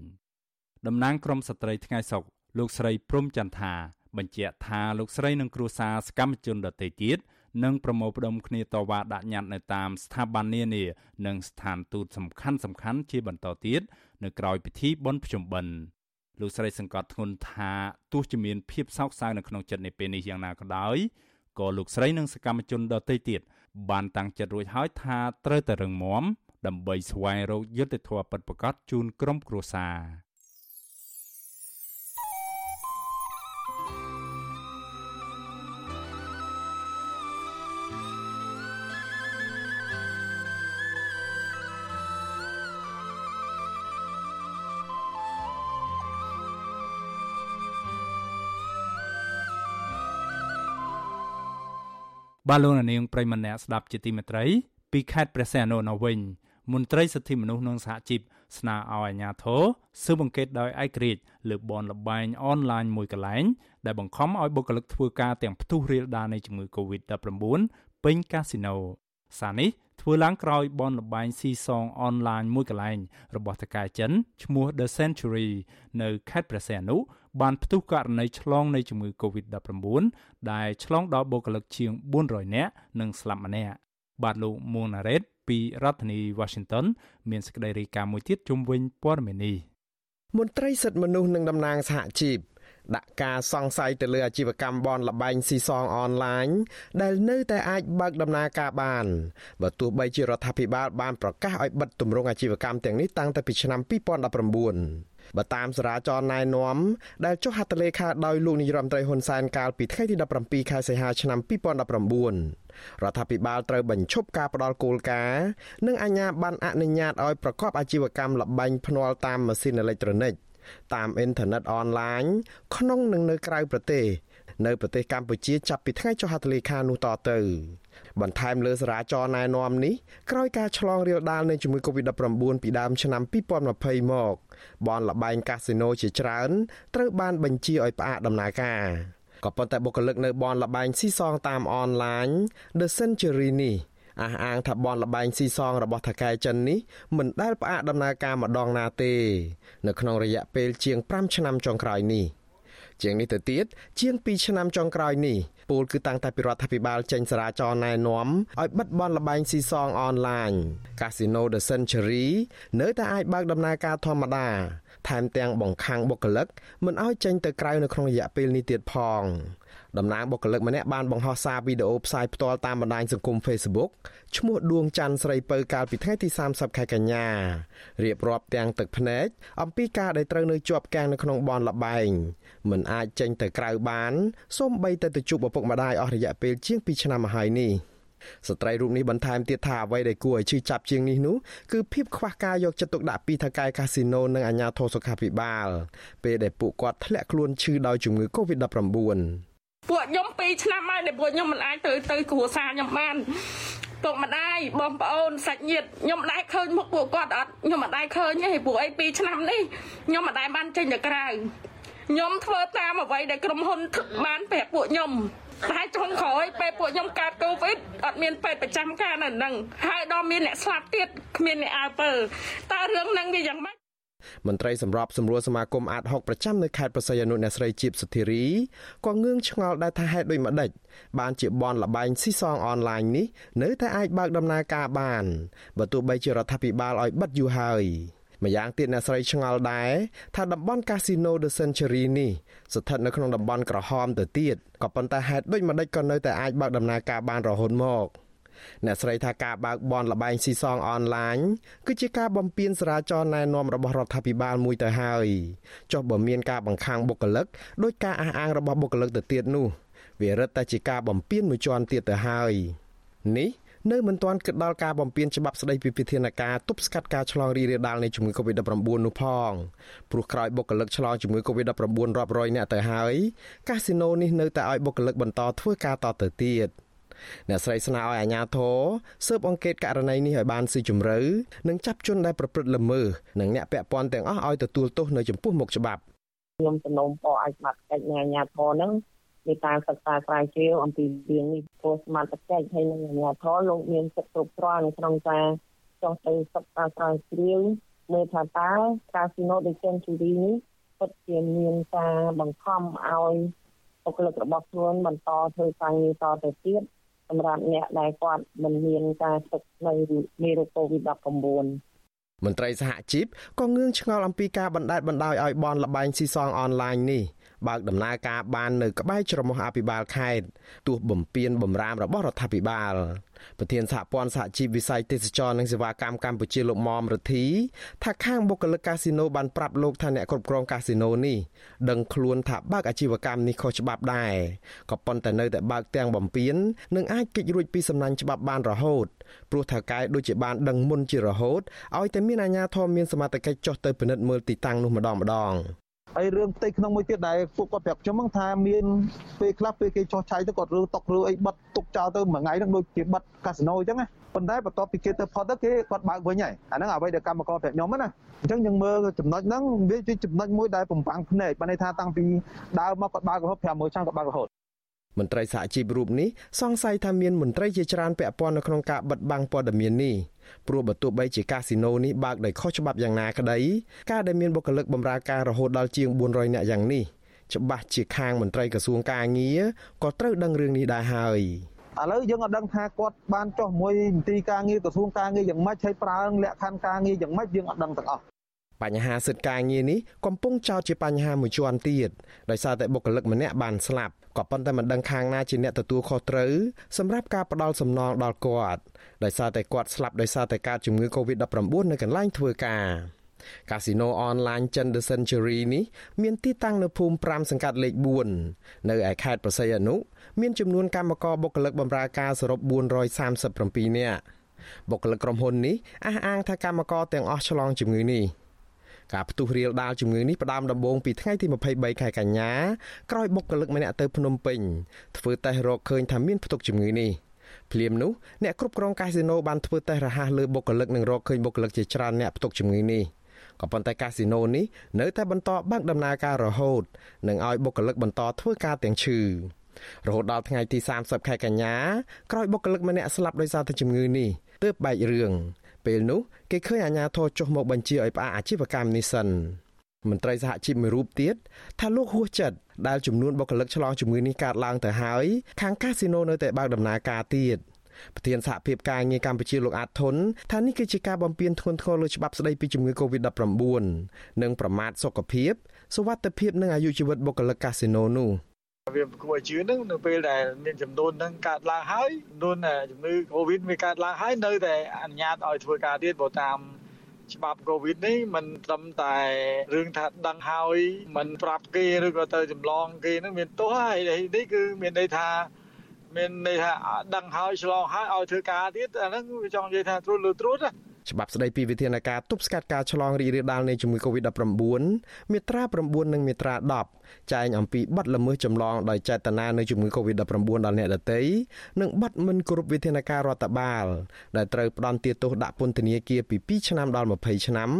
S2: តំណាងក្រមស្ត្រីថ្ងៃសុកលោកស្រីព្រំចន្ទថាបញ្ជាក់ថាលោកស្រីនិងគ្រួសារសកម្មជនដទៃទៀតនឹងប្រមូលផ្ដុំគ្នាតវ៉ាដាក់ញត្តិនៅតាមស្ថាប័ននានានិងស្ថានទូតសំខាន់សំខាន់ជាបន្តទៀតនៅក្រៅពិធីបុណ្យភ្ជុំបិណ្ឌ លោកស្រីសង្កត់ធ្ងន់ថាទោះជាមានភាពសោកសៅនៅក្នុងចិត្តនៃពេលនេះយ៉ាងណាក៏ដោយក៏លោកស្រីនិងសកម្មជនដទៃទៀតបានតាំងចិត្តរួចហើយថាត្រូវតែរឹងមាំដើម្បីស្វែងរកយុត្តិធម៌ពិតប្រាកដជូនក្រុមគ្រួសារ បាទលោកនាងប្រិមម្នាក់ស្ដាប់ជាទីមេត្រីពីខេត្តព្រះសីហនុនៅវិញមន្ត្រីសិទ្ធិមនុស្សនិងសហជីពស្នើឲ្យអាជ្ញាធរស៊ើបអង្កេតដោយឯករាជ្យលើបនលបែងអនឡាញមួយកន្លែងដែលបង្ខំឲ្យបុគ្គលិកធ្វើការទាំងផ្ទុះរាលដាលនៃជំងឺ Covid-19 ពេញកាស៊ីណូសារនេះធ្វើឡើងក្រោយបនលបែងស៊ីសងអនឡាញមួយកន្លែងរបស់តកែចិនឈ្មោះ The Century នៅខេត្តព្រះសីហនុ បានផ្ទុះករណីឆ្លងនៃជំងឺ Covid-19 ដែលឆ្លងដល់បុគ្គលិកជាង400នាក់និងស្លាប់ម្នាក់បាទលោកមួងណារ៉េតពីរដ្ឋធានី Washington មានសេចក្តីរាយការណ៍មួយទៀតជុំវិញព័ត៌មាននេះ
S4: មន្ត្រីសិទ្ធិមនុស្សនិងតំណាងសហជីពដាក់ការសង្ស័យទៅលើអាជីវកម្មបនលបែងស៊ីសងអនឡាញដែលនៅតែអាចបើកដំណើរការបានបើទោះបីជារដ្ឋាភិបាលបានប្រកាសឲ្យបិទទម្រង់អាជីវកម្មទាំងនេះតាំងតែពីឆ្នាំ2019 បើតាមសារាចរណែនាំដែលចុះហត្ថលេខាដោយលោកនាយរដ្ឋមន្ត្រីហ៊ុនសែនកាលពីថ្ងៃទី17ខែសីហាឆ្នាំ2019រដ្ឋាភិបាលត្រូវបញ្ឈប់ការផ្ដល់គោលការណ៍និងអាជ្ញាប័ណ្ណអនុញ្ញាតឲ្យប្រកបអាជីវកម្មលបែងភ្នាល់តាមម៉ាស៊ីនអេឡិចត្រូនិកតាមអ៊ីនធឺណិតអនឡាញក្នុងនិងនៅក្រៅប្រទេសនៅប្រទេសកម្ពុជាចាប់ពីថ្ងៃចុះហត្ថលេខានោះតទៅ បន្ថែមលើសារាចរណែនាំនេះក្រោយការឆ្លងរាលដាលនៃជំងឺ Covid-19 ពីដើមឆ្នាំ2020មកបនលបែងកាស៊ីណូជាច្រើនត្រូវបានបញ្ជាឲ្យផ្អាកដំណើរការក៏ប៉ុន្តែបុគ្គលិកនៅបនលបែងស៊ីសងតាមអនឡាញ The Century នេះអះអាងថាបនលបែងស៊ីសងរបស់ថកែចិននេះមិនដែលផ្អាកដំណើរការម្ដងណាទេ នៅក្នុងរយៈពេលជាង5ឆ្នាំចុងក្រោយនេះ ជាងនេះទៅទៀតជាង2ឆ្នាំចុងក្រោយនេះពូលគឺតាំងតែពីរដ្ឋាភិបាលចេញសារាចរណែនាំឲ្យបិទបនលបែងស៊ីសងអនឡាញ Casino The Century នៅតែអាចបើកដំណើរការធម្មតាថែមទាំងបង្ខាំងបុគ្គលិកមិនឲ្យចេញទៅក្រៅនៅក្នុងរយៈពេលនេះទៀតផង តំណាងបុគ្គលិកម្នាក់បានបង្ហោះសារវីដេអូផ្សាយផ្ទាល់តាមបណ្ដាញសង្គម Facebook ឈ្មោះដួងច័ន្ទស្រីពៅកាលពីថ្ងៃទី30ខែកញ្ញារៀបរាប់ទាំងទឹកភ្នែកអំពីការដែលត្រូវនៅជាប់គាំងនៅក្នុងបនលបែងមិនអាចចេញទៅក្រៅបានសូម្បីតែទៅជួបឪពុកម្ដាយអស់រយៈពេលជាង2ឆ្នាំមកហើយនេះស្ត្រីរូបនេះបន្ថែមទៀតថាអ្វីដែលគួរឲ្យឈឺចាប់ជាងនេះនោះគឺភាពខ្វះការយកចិត្តទុកដាក់ពីថៅកែកាស៊ីណូនិងអាជ្ញាធរសុខាភិបាល ពេលដែលពួកគាត់ធ្លាក់ខ្លួនឈឺដោយជំងឺ Covid-19
S18: ពួកខ្ញុំ2ឆ្នាំហើយដែលពួកខ្ញុំមិនអាចទៅទៅគ្រួសារខ្ញុំបានពុកម្ដាយបងប្អូនសាច់ញាតិខ្ញុំមិនដែលឃើញមុខពួកគាត់អត់ខ្ញុំមិនដែលឃើញទេពួកអី2ឆ្នាំនេះខ្ញុំមិនដែលបានចេញទៅក្រៅខ្ញុំធ្វើតាមអ្វីដែលក្រុមហ៊ុនបានប្រាប់ពួកខ្ញុំតែចុងក្រោយពេលពួកខ្ញុំកើតកូវីដអត់មានពេទ្យប្រចាំការនៅនឹងហើយដល់មានអ្នកស្លាប់ទៀតគ្មានអ្នកអើពើតើរឿងហ្នឹងវាយ៉ាងម៉េច
S4: មន្ត្រីសម្របសម្រួលសមាគមអាត60ប្រចាំនៅខេត្តប្រស័យអនុអ្នកស្រីជីបសុធារីក៏ងឿងឆ្ងល់ដែរថាហេតុដូចម្ដេចបានជាបនលបែងស៊ីសងអនឡាញនេះនៅតែអាចបើកដំណើរការបានបើទោះបីជារដ្ឋាភិបាលឲ្យបិទយូរហើយម្យ៉ាងទៀតអ្នកស្រីឆ្ងល់ដែរថាតំបន់ Casino The Century នេះស្ថិតនៅក្នុងតំបន់ក្រហមទៅទៀតក៏ប៉ុន្តែហេតុដូចម្ដេចក៏នៅតែអាចបើកដំណើរការបានរហូតមក អ្នកស្រីថាការបើកបនលបែងស៊ីសងអនឡាញគឺជាការបំពេញសារាចរណែនាំរបស់រដ្ឋាភិបាលមួយទៅហើយចុះបើមានការបង្ខាំងបុគ្គលិកដោយការអះអាងរបស់បុគ្គលិកទៅទៀតនោះវារឹតតែជាការបំពេញមួយជាន់ទៀតទៅហើយនេះនៅមិនទាន់គិតដល់ការបំពេញច្បាប់ស្តីពីវិធានការទប់ស្កាត់ការឆ្លងរីករាលដាលនៃជំងឺ Covid-19 នោះផងព្រោះក្រោយបុគ្គលិកឆ្លងជំងឺ Covid-19 រាប់រយនាក់ទៅហើយកាស៊ីណូនេះនៅតែឲ្យបុគ្គលិកបន្តធ្វើការតទៅទៀត អ្នកស្រីស្នើឲ្យអាជ្ញាធរស៊ើបអង្កេតករណីនេះឲ្យបានស៊ីជម្រៅនិងចាប់ជនដែលប្រព្រឹត្តល្មើសនិងអ្នកពាក់ព័ន្ធទាំងអស់ឲ្យទទួលទោសនៅចំពោះមុខច្បាប់
S5: ខ្ញុំសំណូមពរឲ្យស្មាត់កិច្ចនៃអាជ្ញាធរនឹងនៃការសិក្សាស្រាវជ្រាវអំពីរឿងនេះព្រោះសមត្ថកិច្ចហើយនឹងអាជ្ញាធរលោកមានសិទ្ធិគ្រប់គ្រាន់ក្នុងការចុះទៅសិក្សាស្រាវជ្រាវមើលថាតើកាស៊ីណូដូចសេនជូរីនេះពិតជាមានការបង្ខំឲ្យបុគ្គលិករបស់ខ្លួនបន្តធ្វើការងារតទៅទៀត សម្រាប់អ្នកដែលគាត់មិនមានការស្ទឹកនៅមេរោគ COVID-19
S4: មន្ត្រីសហជីពក៏ងឿងឆ្ងល់អំពីការបណ្តែតបណ្តោយឲ្យបនលបែងស៊ីសងអនឡាញនេះ បើកដំណើរការបាននៅក្បែរច្រមុះអភិបាលខេត្តទោះបំពេញបំរាមរបស់រដ្ឋាភិបាលប្រធានសហព័ន្ធសហជីពវិស័យទេសចរនិងសេវាកម្មកម្ពុជាលោកមុំរទ្ធីថាខាងបុគ្គលិកកាស៊ីណូបានប្រាប់លោកថាអ្នកគ្រប់គ្រងកាស៊ីណូនេះដឹងខ្លួនថាបើកអាជីវកម្មនេះខុសច្បាប់ដែរក៏ប៉ុន្តែនៅតែបើកទាំងបំពេញនិងអាចគេចរួចពីសំណាញ់ច្បាប់បានរហូតព្រោះថាកែដូចជាបានដឹងមុនជារហូតឲ្យតែមានអាជ្ញាធរមានសមត្ថកិច្ចចុះទៅពិនិត្យមើលទីតាំងនោះម្ដងម្ដង
S19: ហើយរឿងផ្ទៃក្នុងមួយទៀតដែលពួកគាត់ប្រាប់ខ្ញុំហ្នឹងថាមានពេលខ្លះពេលគេចោះឆាយទៅគាត់រើតុករើអីបិទទុកចោលទៅមួយថ្ងៃហ្នឹងដូចជាបិទកាស៊ីណូអញ្ចឹងណាប៉ុន្តែបន្ទាប់ពីគេទៅផុតទៅគេគាត់បើកវិញហើយអាហ្នឹងអ្វីដែលកម្មករប្រាប់ខ្ញុំណាអញ្ចឹងយើងមើលចំណុចហ្នឹងវាជាចំណុចមួយដែលបំផាំងភ្នែកបានន័យថាតាំងពីដើមមកគាត់បើករហូត5 1ឆ្នាំគាត់បើករហូត
S4: មន្ត្រីសហជីពរូបនេះសង្ស័យថាមានមន្ត្រីជាច្រើនពាក់ព័ន្ធនៅក្នុងការបិទបាំងព័ត៌មាននេះ ព្រោះបើទោះបីជាកាស៊ីណូនេះបើកដោយខុសច្បាប់យ៉ាងណាក្តីការដែលមានបុគ្គលិកបម្រើការរហូតដល់ជាង400នាក់យ៉ាងនេះច្បាស់ជាខាងមន្ត្រីក្រសួងការងារក៏ត្រូវដឹងរឿងនេះដែរហើយ
S19: ឥឡូវយើងអត់ដឹងថាគាត់បានចុះមួយមន្ទីរការងារក្រសួងការងារយ៉ាងម៉េចហើយប្រើលក្ខខណ្ឌការងារយ៉ាងម៉េចយើងអត់ដឹងទាំងអស់
S4: បញ្ហាសិទ្ធិការងារនេះកំពុងចោទជាបញ្ហាមួយជាន់ទៀតដោយសារតែបុគ្គលិកម្នាក់បានស្លាប់ក៏ប៉ុន្តែមិនដឹងខាងណាជាអ្នកទទួលខុសត្រូវសម្រាប់ការផ្ដាល់សំណងដល់គាត់ដោយសារតែគាត់ស្លាប់ដោយសារតែការជំងឺ Covid-19 នៅកន្លែងធ្វើការកាស៊ីណូអនឡាញចិន The Century នេះមានទីតាំងនៅភូមិ5សង្កាត់លេខ4នៅឯខេត្តប្រស័យអនុមានចំនួនកម្មករបុគ្គលិកបម្រើការសរុប437នាក់បុគ្គលិកក្រុមហ៊ុននេះអះអាងថាកម្មករទាំងអស់ឆ្លងជំងឺនេះ ការផ្ទុះរាលដាលជំងឺនេះផ្ដើមដំបូងពីថ្ងៃទី23ខែកញ្ញាក្រោយបុគ្គលិកម្នាក់ទៅភ្នំពេញធ្វើតេស្តរកឃើញថាមានផ្ទុកជំងឺនេះភ្លាមនោះអ្នកគ្រប់គ្រងកាស៊ីណូបានធ្វើតេស្តរហ័សលើបុគ្គលិកនិងរកឃើញបុគ្គលិកជាច្រើនអ្នកផ្ទុកជំងឺនេះក៏ប៉ុន្តែកាស៊ីណូនេះនៅតែបន្តបើកដំណើរការរហូតនិងឲ្យបុគ្គលិកបន្តធ្វើការទាំងឈឺរហូតដល់ថ្ងៃទី30ខែកញ្ញាក្រោយបុគ្គលិកម្នាក់ស្លាប់ដោយសារតែជំងឺនេះទើបបែករឿង ពេលនោះគេឃើញអាជ្ញាធរចុះមកបញ្ជាឲ្យផ្អាកអាជីវកម្មនេះសិនមន្ត្រីសហជីពមួយរូបទៀតថាលោកហួសចិត្តដែលចំនួនបុគ្គលិកឆ្លងជំងឺនេះកើតឡើងទៅហើយខាងកាស៊ីណូនៅតែបើកដំណើរការទៀតប្រធានសហភាពការងារកម្ពុជាលោកអាតធុនថានេះគឺជាការបំពានធ្ងន់ធ្ងរលើច្បាប់ស្តីពីជំងឺ Covid-19 និងប្រមាថសុខភាពសុវត្ថិភាពនិងអាយុជីវិតបុគ្គលិកកាស៊ីណូនោះ។
S20: វាគួរឲ្យជឿនឹងនៅពេលដែលមានចំនួនហ្នឹងកើតឡើងហើយចំនួនជំងឺ Covid វាកើតឡើងហើយនៅតែអនុញ្ញាតឲ្យធ្វើការទៀតព្រោះតាមច្បាប់ Covid នេះมันត្រឹមតែរឿងថាដឹងហើយมันប្រាប់គេឬក៏ទៅចម្លងគេនឹងមានទោសហើយនេះគឺមានន័យថាមានន័យថាដឹងហើយឆ្លងហើយឲ្យធ្វើការទៀតអាហ្នឹងវាចង់និយាយថាត្រួតលើត្រួតណា
S4: ច្បាប់ស្តីពីវិធានការទប់ស្កាត់ការឆ្លងរីករាលដាលនៃជំងឺ Covid-19 មាត្រា9និងមាត្រា10ចែងអំពីបទល្មើសចម្លងដោយចេតនានៃជំងឺ Covid-19 ដល់អ្នកដទៃនិងបទមិនគោរពវិធានការរដ្ឋបាល ដែលត្រូវផ្ដន្ទាទោសដាក់ពន្ធនាគារពី2ឆ្នាំដល់20ឆ្នាំ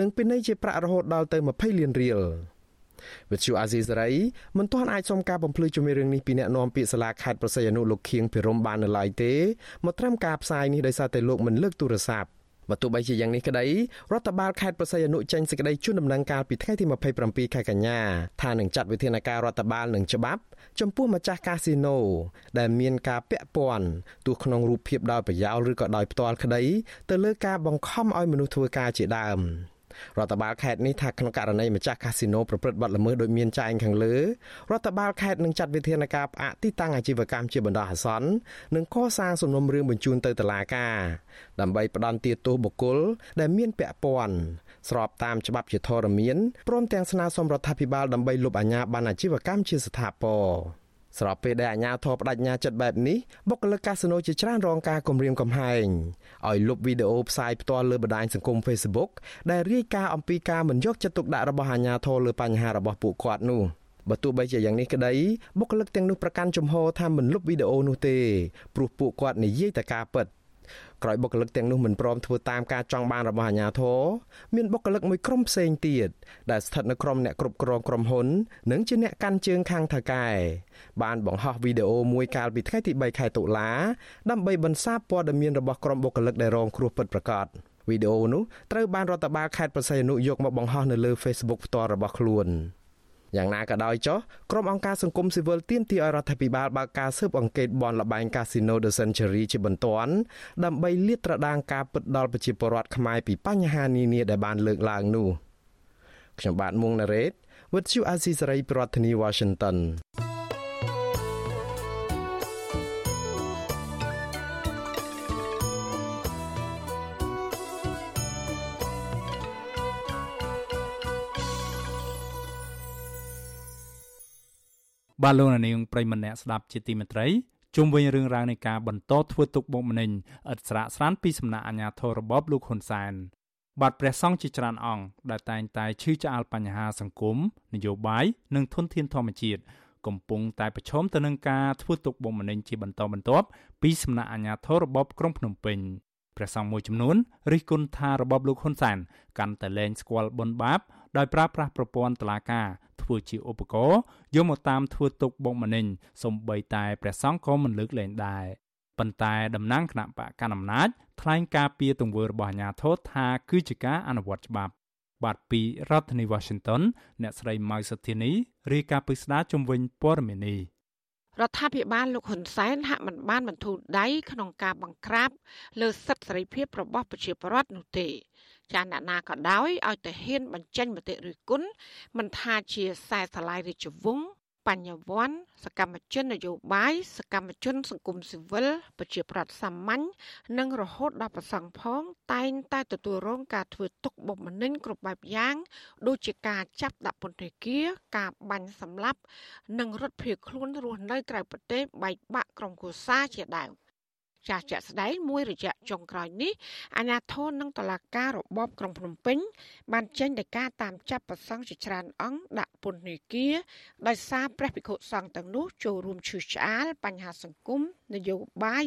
S4: និងពិន័យជាប្រាក់រហូតដល់ទៅ20លានរៀលវិទ្យុអាស៊ីសេរីមិនទាន់អាចសុំការបំភ្លឺជំរឿងនេះពីអ្នកនាំពាក្យសាលាខេត្តប្រស័យអនុលោកខៀងភិរមបាននៅឡើយទេមកត្រឹមការផ្សាយនេះដោយសារតែលោកមិនលើកទូរស័ព្ទ បើទោះបីជាយ៉ាងនេះក្តីរដ្ឋបាលខេត្តប្រស័យអនុចេញសេចក្តីជូនដំណឹងកាលពីថ្ងៃទី27ខែកញ្ញាថានឹងចាត់វិធានការរដ្ឋបាលនឹងច្បាប់ចំពោះម្ចាស់កាស៊ីណូដែលមានការពាក់ព័ន្ធទោះក្នុងរូបភាពដោយប្រយោលឬក៏ដោយផ្ទាល់ក្តីទៅលើការបង្ខំឲ្យមនុស្សធ្វើការជាដើម។ រដ្ឋបាលខេត្តនេះថាក្នុងករណីម្ចាស់កាស៊ីណូប្រព្រឹត្តបទល្មើសដោយមានចែងខាងលើរដ្ឋបាលខេត្តនឹងចាត់វិធានការផ្អាកទីតាំងអាជីវកម្មជាបណ្ដោះអាសន្ននិងកសាងសំណុំរឿងបញ្ជូនទៅតុលាការដើម្បីផ្ដន្ទាទោសបុគ្គលដែលមានពាក់ព័ន្ធស្របតាមច្បាប់ជាធរមានព្រមទាំងស្នើសុំរដ្ឋាភិបាលដើម្បីលុបអាជ្ញាប័ណ្ណអាជីវកម្មជាស្ថាពរ ស្របពេលដែលអាជ្ញាធរបដិញ្ញាចិត្តបែបនេះបុគ្គលិកកាស៊ីណូជាច្រើនរងការគំរាមកំហែងឲ្យលុបវីដេអូផ្សាយផ្ទាល់លើបណ្ដាញសង្គម Facebook ដែលរាយការណ៍អំពីការមិនយកចិត្តទុកដាក់របស់អាជ្ញាធរលើបញ្ហារបស់ពួកគាត់នោះបើទោះបីជាយ៉ាងនេះក្តីបុគ្គលិកទាំងនោះប្រកាន់ជំហរថាមិនលុបវីដេអូនោះទេព្រោះពួកគាត់និយាយតែការពិត។ ក្រោយបុគ្គលិកទាំងនោះមិនព្រមធ្វើតាមការចង់បានរបស់អាជ្ញាធរមានបុគ្គលិកមួយក្រុមផ្សេងទៀតដែលស្ថិតនៅក្រុមអ្នកគ្រប់គ្រងក្រុមហ៊ុននិងជាអ្នកកាន់ជើងខាងថៅកែបានបង្ហោះវីដេអូមួយកាលពីថ្ងៃទី3ខែតុលាដើម្បីបន្សាបព័ត៌មានរបស់ក្រុមបុគ្គលិកដែលរងគ្រោះពិតប្រាកដវីដេអូនោះត្រូវបានរដ្ឋបាលខេត្តប្រស័យអនុយកមកបង្ហោះនៅលើ Facebook ផ្ទាល់របស់ខ្លួន។ យ៉ាងណាក៏ដោយចុះក្រុមអង្គការសង្គមស៊ីវិលទាមទារឲ្យរដ្ឋាភិបាលបើកការស៊ើបអង្កេតបនលបែងកាស៊ីណូ The Century ជាបន្ទាន់ដើម្បីលាតត្រដាងការពិតដល់ប្រជាពលរដ្ឋខ្មែរពីបញ្ហានានាដែលបានលើកឡើងនោះខ្ញុំបាទមុងណារ៉េតវិទ្យុអាស៊ីសេរីប្រធានាធិបតី Washington
S2: បាទលោកនាងប្រិមម្នាក់ស្ដាប់ជាទីមេត្រីជុំវិញរឿងរ៉ាវនៃការបន្តធ្វើទុកបុកម្នេញឥតស្រាកស្រានពីសំណាក់អាជ្ញាធររបបលោកហ៊ុនសែនបាទព្រះសង្ឃជាច្រើនអង្គដែលតែងតែឈឺឆ្អាលបញ្ហាសង្គមនយោបាយនិងធនធានធម្មជាតិកំពុងតែប្រឈមទៅនឹងការធ្វើទុកបុកម្នេញជាបន្តបន្ទាប់ពីសំណាក់អាជ្ញាធររបបក្រុងភ្នំពេញព្រះសង្ឃមួយចំនួនរិះគន់ថារបបលោកហ៊ុនសែនកាន់តែលែងស្គាល់បុណ្យបាបដោយប្រើប្រាស់ប្រព័ន្ធតុលាការ ធ្វើជាឧបករណ៍យកមកតាមធ្វើទុកបុកម្នេញសំបីតែព្រះសង្ឃក៏មិនលើកលែងដែរប៉ុន្តែតំណាងគណៈបកកណ្ដាលអំណាចថ្លែងការពីទង្វើរបស់អាជ្ញាធរថាគឺជាការអនុវត្តច្បាប់បាទពីរដ្ឋធានី Washington អ្នកស្រីម៉ៅសុធានីរាយការណ៍ពីស្ដារជំវិញព័ត៌មាននេះ
S21: រដ្ឋាភិបាលលោកហ៊ុនសែនហាក់មិនបានបន្ធូរដៃក្នុងការបង្ក្រាបលើសិទ្ធិសេរីភាពរបស់ប្រជាពលរដ្ឋនោះទេ ចាអ្នកណាក៏ដោយឲ្យតែហ៊ានបញ្ចេញមតិរិះគន់មិនថាជាខ្សែស្រឡាយរាជវង្សបញ្ញវន្តសកម្មជននយោបាយសកម្មជនសង្គមស៊ីវិលប្រជាប្រដ្ឋសាមញ្ញនិងរហូតដល់ប្រសង់ផង តែងតែទទួលរងការធ្វើទុកបុកម្នេញគ្រប់បែបយ៉ាង ដូចជាការចាប់ដាក់ពន្ធនាគារការបាញ់សម្លាប់ និងរត់ភៀសខ្លួនរស់នៅក្រៅប្រទេសបែកបាក់ក្រុមគូសាជាដើម ចាស់ជាក់ស្ដែងមួយរយៈចុងក្រោយនេះអាជ្ញាធរនិងតុលាការរបបក្រុងភ្នំពេញ បានចេញដីកាតាមចាប់ប្រសង់ជាច្រើនអង្គដាក់ពន្ធនាគារដោយសារព្រះភិក្ខុសង្ឃទាំងនោះចូលរួមឈឺឆ្អាលបញ្ហាសង្គមនយោបាយ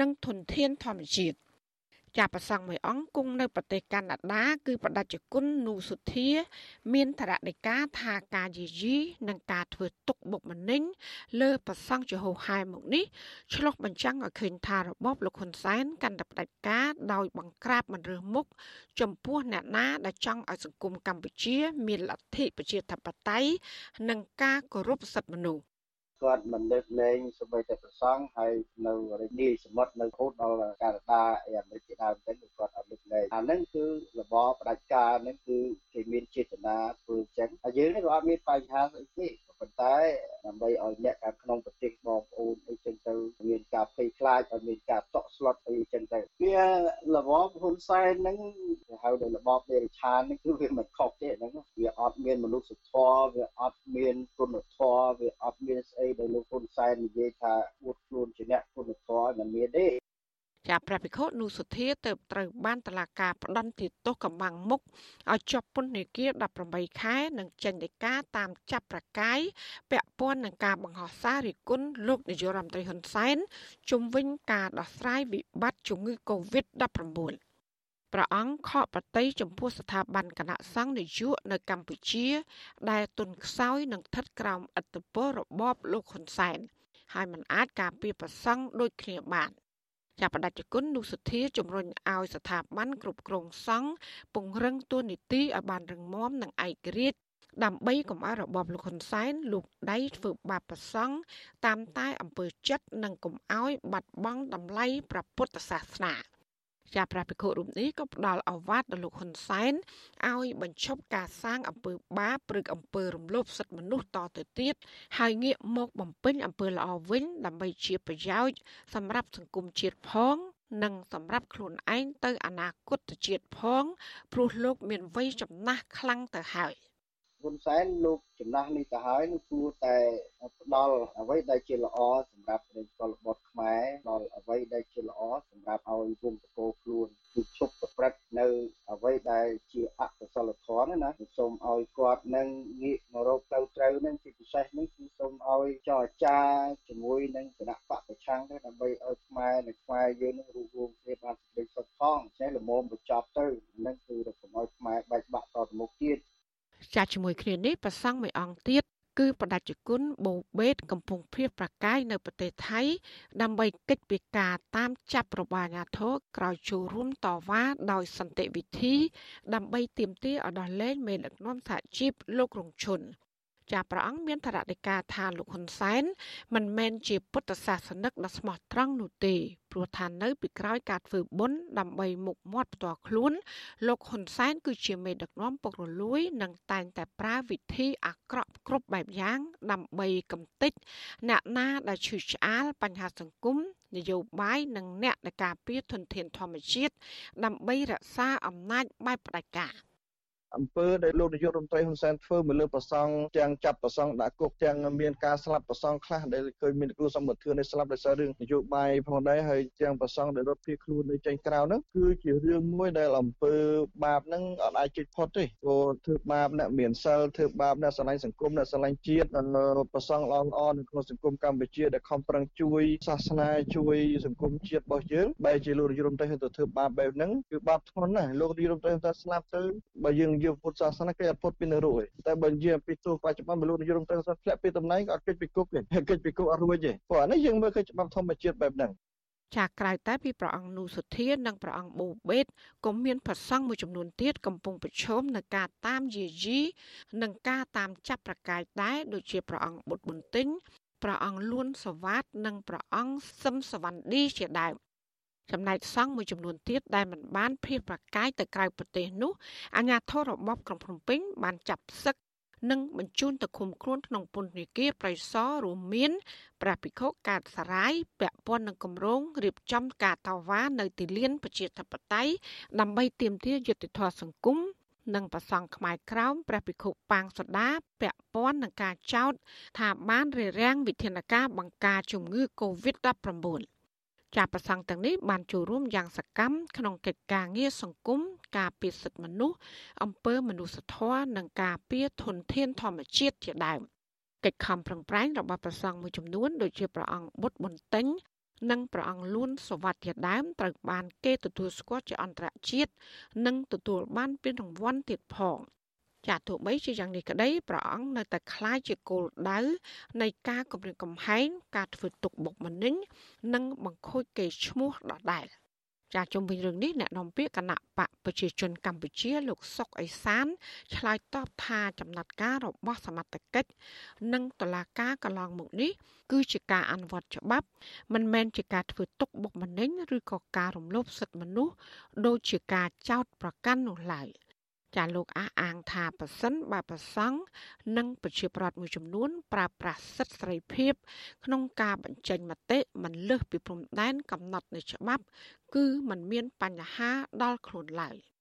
S21: និងធនធានធម្មជាតិ ចាប្រសង់មួយអង្គគង់នៅប្រទេសកាណាដា គឺបដិជគុណនូសុធា មានធរណិកាថាការយាយីនិងការធ្វើទុកបុកម្នេញលើប្រសង់ជាហោហែមកនេះឆ្លុះបញ្ចាំងឲ្យឃើញថារបបលោកហ៊ុនសែនកាន់តែផ្ដាច់ការដោយបង្ក្រាបមិនរើសមុខចំពោះអ្នកណាដែលចង់ឲ្យសង្គមកម្ពុជា មានលទ្ធិប្រជាធិបតេយ្យនិងការគោរពសិទ្ធិមនុស្ស
S22: គាត់មិនលើកលែងសម្បីតែប្រសង់ហើយនៅរាជនីសមុទ្រនៅហូតដល់កាណាដាអីអាមេរិកជាដើមទៅគាត់អត់លើកលែងអាហ្នឹងគឺរបបផ្ដាច់ការហ្នឹងគឺគេមានចេតនាធ្វើអញ្ចឹងហើយយើងនេះក៏អត់មានបញ្ហាស្អីទេ ប៉ុន្តែដើម្បីឲ្យអ្នកខាងក្នុងប្រទេសបងប្អូនអីចឹងទៅមានការភ័យខ្លាចឲ្យមានការតក់ស្លុតអីចឹងទៅវារបបហ៊ុនសែនហ្នឹងគេហៅថារបបដេរឆានហ្នឹងគឺវាមិនខុសទេហ្នឹងវាអត់មានមនុស្សធម៌វាអត់មានគុណធម៌វាអត់មានស្អីដែលលោកហ៊ុនសែននិយាយថាអួតខ្លួនជាអ្នកគុណធម៌មិនមានទេ
S21: ចាព្រះភិក្ខុនុសុធាទៅត្រូវបានតឡាការផ្ដន្ទាទោសកំបាំងមុខឲ្យជាប់ពន្ធនាគារ18ខែនិងចេញដីកាតាមចាប់ប្រកាយពាក់ព័ន្ធនឹងការបង្ហោះសាររិគុណលោកនាយរដ្ឋមន្ត្រីហ៊ុនសែនជំវិញការដោះស្រាយវិបត្តិជំងឺ Covid-19 ព្រះអង្គខកប្រតិយចំពោះស្ថាប័នគណៈសង្ឃនយោបាយនៅកម្ពុជា ដែលទុនខ្សោយនិងស្ថិតក្រោមឥទ្ធិពលរបបលោកហ៊ុនសែនហើយមិនអាចការពារប្រសង់ដូចគ្នាបាន ចាប់បដិជគុណនុសុធាជំរុញឲ្យស្ថាប័នគ្រប់គ្រងសង្ឃពង្រឹងទួនាទីឲ្យបានរឹងមាំនិងឯករាជ្យដើម្បីកុំឲ្យរបបលោកហ៊ុនសែនលូកដៃធ្វើបាបប្រសង់តាមតែអំពើចិត្តនិងកុំឲ្យបាត់បង់តម្លៃព្រះពុទ្ធសាសនា ជាព្រះភិក្ខុរូបនេះក៏ផ្ដល់អាវាតដល់លោកហ៊ុនសែនឲ្យបញ្ឈប់ការសាងអំពើបាបព្រឹកអំពើរំលោភសិទ្ធិមនុស្សតទៅទៀតហើយងាកមកបំពេញអំពើល្អវិញ ដើម្បីជាប្រយោជន៍សម្រាប់សង្គមជាតិផងនិងសម្រាប់ខ្លួនឯងទៅអនាគតជាតិផងព្រោះលោកមានវ័យចំណាស់ខ្លាំងទៅហើយ។
S22: ហ៊ុនសែនលោកចំណាស់នេះទៅហើយនឹងគួរតែផ្ដល់អ្វីដែលជាល្អសម្រាប់ប្រជាពលរដ្ឋខ្មែរដល់អ្វីដែលជាល្អសម្រាប់ឲ្យវងតកោខ្លួនគឺឈប់ប្រព្រឹត្តនៅអ្វីដែលជាអកុសលធម៌ណាសូមឲ្យគាត់នឹងងាកមករកទៅត្រូវនឹងជាពិសេសនេះគឺសូមឲ្យចរចាជាមួយនឹងគណៈបកប្រឆាំងទៅដើម្បីឲ្យខ្មែរនិងខ្មែរយើងនឹងរួមរួមគ្នាបានសេចក្តីសុខផងចេះល្មមបញ្ចប់ទៅនឹងគឺកុំឲ្យខ្មែរបែកបាក់តទៅមុខទៀត
S21: ចាស់ជាមួយគ្នានេះប្រសង់មួយអង្គទៀតគឺបដិជគុណបូបេតកំពុងភៀសប្រកាយនៅប្រទេសថៃ ដើម្បីកិច្ចពិការតាមចាប់របអាញាធរក្រោយចូលរួមតវ៉ាដោយសន្តិវិធី ដើម្បីទាមទារឲ្យដោះលែងមេដឹកនាំសហជីពលោករងឈុន ចាព្រះអង្គមានថ្នាក់ដឹកការថាលោកហ៊ុនសែនមិនមែនជាពុទ្ធសាសនិកដ៏ស្មោះត្រង់នោះទេព្រោះថានៅពីក្រោយការធ្វើបុណ្យដើម្បីមុខមាត់ផ្ទាល់ខ្លួន លោកហ៊ុនសែនគឺជាមេដឹកនាំពុករលួយនិងតែងតែប្រើវិធីអាក្រក់គ្រប់បែបយ៉ាង ដើម្បីកំទេចអ្នកណាដែលឈឺឆ្អាលបញ្ហាសង្គមនយោបាយនិងអ្នកដែលការពារធនធានធម្មជាតិដើម្បីរក្សាអំណាចបែបផ្ដាច់ការ។
S19: អំពើដែលលោកនាយករដ្ឋមន្ត្រីហ៊ុនសែនធ្វើមកលើប្រសង់ទាំងចាប់ប្រសង់ដាក់គុកទាំងមានការស្លាប់ប្រសង់ខ្លះដែលឃើញមានគ្រូសម្បត្តិនេះស្លាប់ដោយសាររឿងនយោបាយផងដែរហើយទាំងប្រសង់ដែលរត់ភៀសខ្លួននៅចេញក្រៅហ្នឹងគឺជារឿងមួយដែលអំពើបាបហ្នឹងអត់អាចជិះផុតទេព្រោះធ្វើបាបអ្នកមានសិលធ្វើបាបអ្នកស្រឡាញ់សង្គមអ្នកស្រឡាញ់ជាតិប្រសង់ល្អល្អនៅក្នុងសង្គមកម្ពុជាដែលខំប្រឹងជួយសាសនាជួយសង្គមជាតិរបស់យើងបែរជាលោកនាយករដ្ឋមន្ត្រីហ៊ុនទៅធ្វើបាបបែបហ្នឹងគឺបាបធ្ងន់ណាស់លោកនាយករដ្ឋមន្ត្រីហ៊ុនស្លាប់ទៅបើយើងនិយាយពុទ្ធសាសនាគេអត់ផុតពីនរកទេតែបើនិយាយពីទោសបច្ចុប្បន្នបលោកនាយករដ្ឋមន្ត្រីធ្លាក់ពីតំណែងក៏អត់គេចពីគុកទេគេចពីគុកអត់រួចទេព្រោះអានេះយើងមើលឃើញច្បាប់ធម្មជាតិបែបហ្នឹង
S21: ចាក្រៅតែពីព្រះអង្គនូសុធានិងព្រះអង្គបូបេតក៏មានប្រសង់មួយចំនួនទៀតកំពុងប្រឈមនឹងការតាមយាយីនិងការតាមចាប់ប្រកាយដែរដូចជាព្រះអង្គបុត្របន្ទិញព្រះអង្គលួនសវ៉ាតនិងព្រះអង្គសឹមសវណ្ឌីជាដើម ចំណែកសង្ឃមួយចំនួនទៀតដែលមិនបានភៀសប្រកាយទៅក្រៅប្រទេសនោះអាជ្ញាធររបបក្រុងភ្នំពេញបានចាប់សឹកនិងបញ្ជូនទៅឃុំខ្លួនក្នុងពន្ធនាគារប្រៃសណរួមមានព្រះភិក្ខុកាតសារាយពាក់ព័ន្ធនឹងគម្រោងរៀបចំការតវ៉ានៅទីលានប្រជាធិបតេយ្យដើម្បីទាមទារយុត្តិធម៌សង្គមនិងប្រសង់ខ្មែរក្រោមព្រះភិក្ខុប៉ាងសូដាពាក់ព័ន្ធនឹងការចោទថាបានរារាំងវិធានការបង្ការជំងឺ Covid-19 ចាប្រសង់ទាំងនេះបានចូលរួមយ៉ាងសកម្មក្នុងកិច្ចការងារសង្គមការពារសិទ្ធិមនុស្សអំពើមនុស្សធម៌និងការពារធនធានធម្មជាតិជាដើមកិច្ចខំប្រឹងប្រែងរបស់ប្រសង់មួយចំនួនដូចជាព្រះអង្គបុត្របន្ទិញនិងព្រះអង្គលួនសវត្តជាដើមត្រូវបានគេទទួលស្គាល់ជាអន្តរជាតិនិងទទួលបានពានរង្វាន់ទៀតផង ចាទោះបីជាយ៉ាងនេះក្តីព្រះអង្គនៅតែខ្លាចជាគោលដៅនៃការគម្រាមកំហែងការធ្វើទុកបុកម្នេញនិងបង្ខូចកេរ្តិ៍ឈ្មោះដដែលចាជុំវិញរឿងនេះអ្នកនាំពាក្យគណៈបកប្រជាជនកម្ពុជាលោកសុកអេសានឆ្លើយតបថាចំណាត់ការរបស់សមត្ថកិច្ចនិងតុលាការកន្លងមកនេះគឺជាការអនុវត្តច្បាប់មិនមែនជាការធ្វើទុកបុកម្នេញឬក៏ការរំលោភសិទ្ធិមនុស្សដូចជាការចោទប្រកាន់នោះឡើយ។ ចាលោកអះអាងថាប៉ះសិនបើប្រសង់និងប្រជាប្រដ្ឋមួយចំនួន ប្រើប្រាស់សិទ្ធិសេរីភាព ក្នុងការបញ្ចេញមតិមិនលើសពីព្រំដែនកំណត់នៃច្បាប់ គឺมันមានបញ្ហាដល់ខ្លួនឡើយ។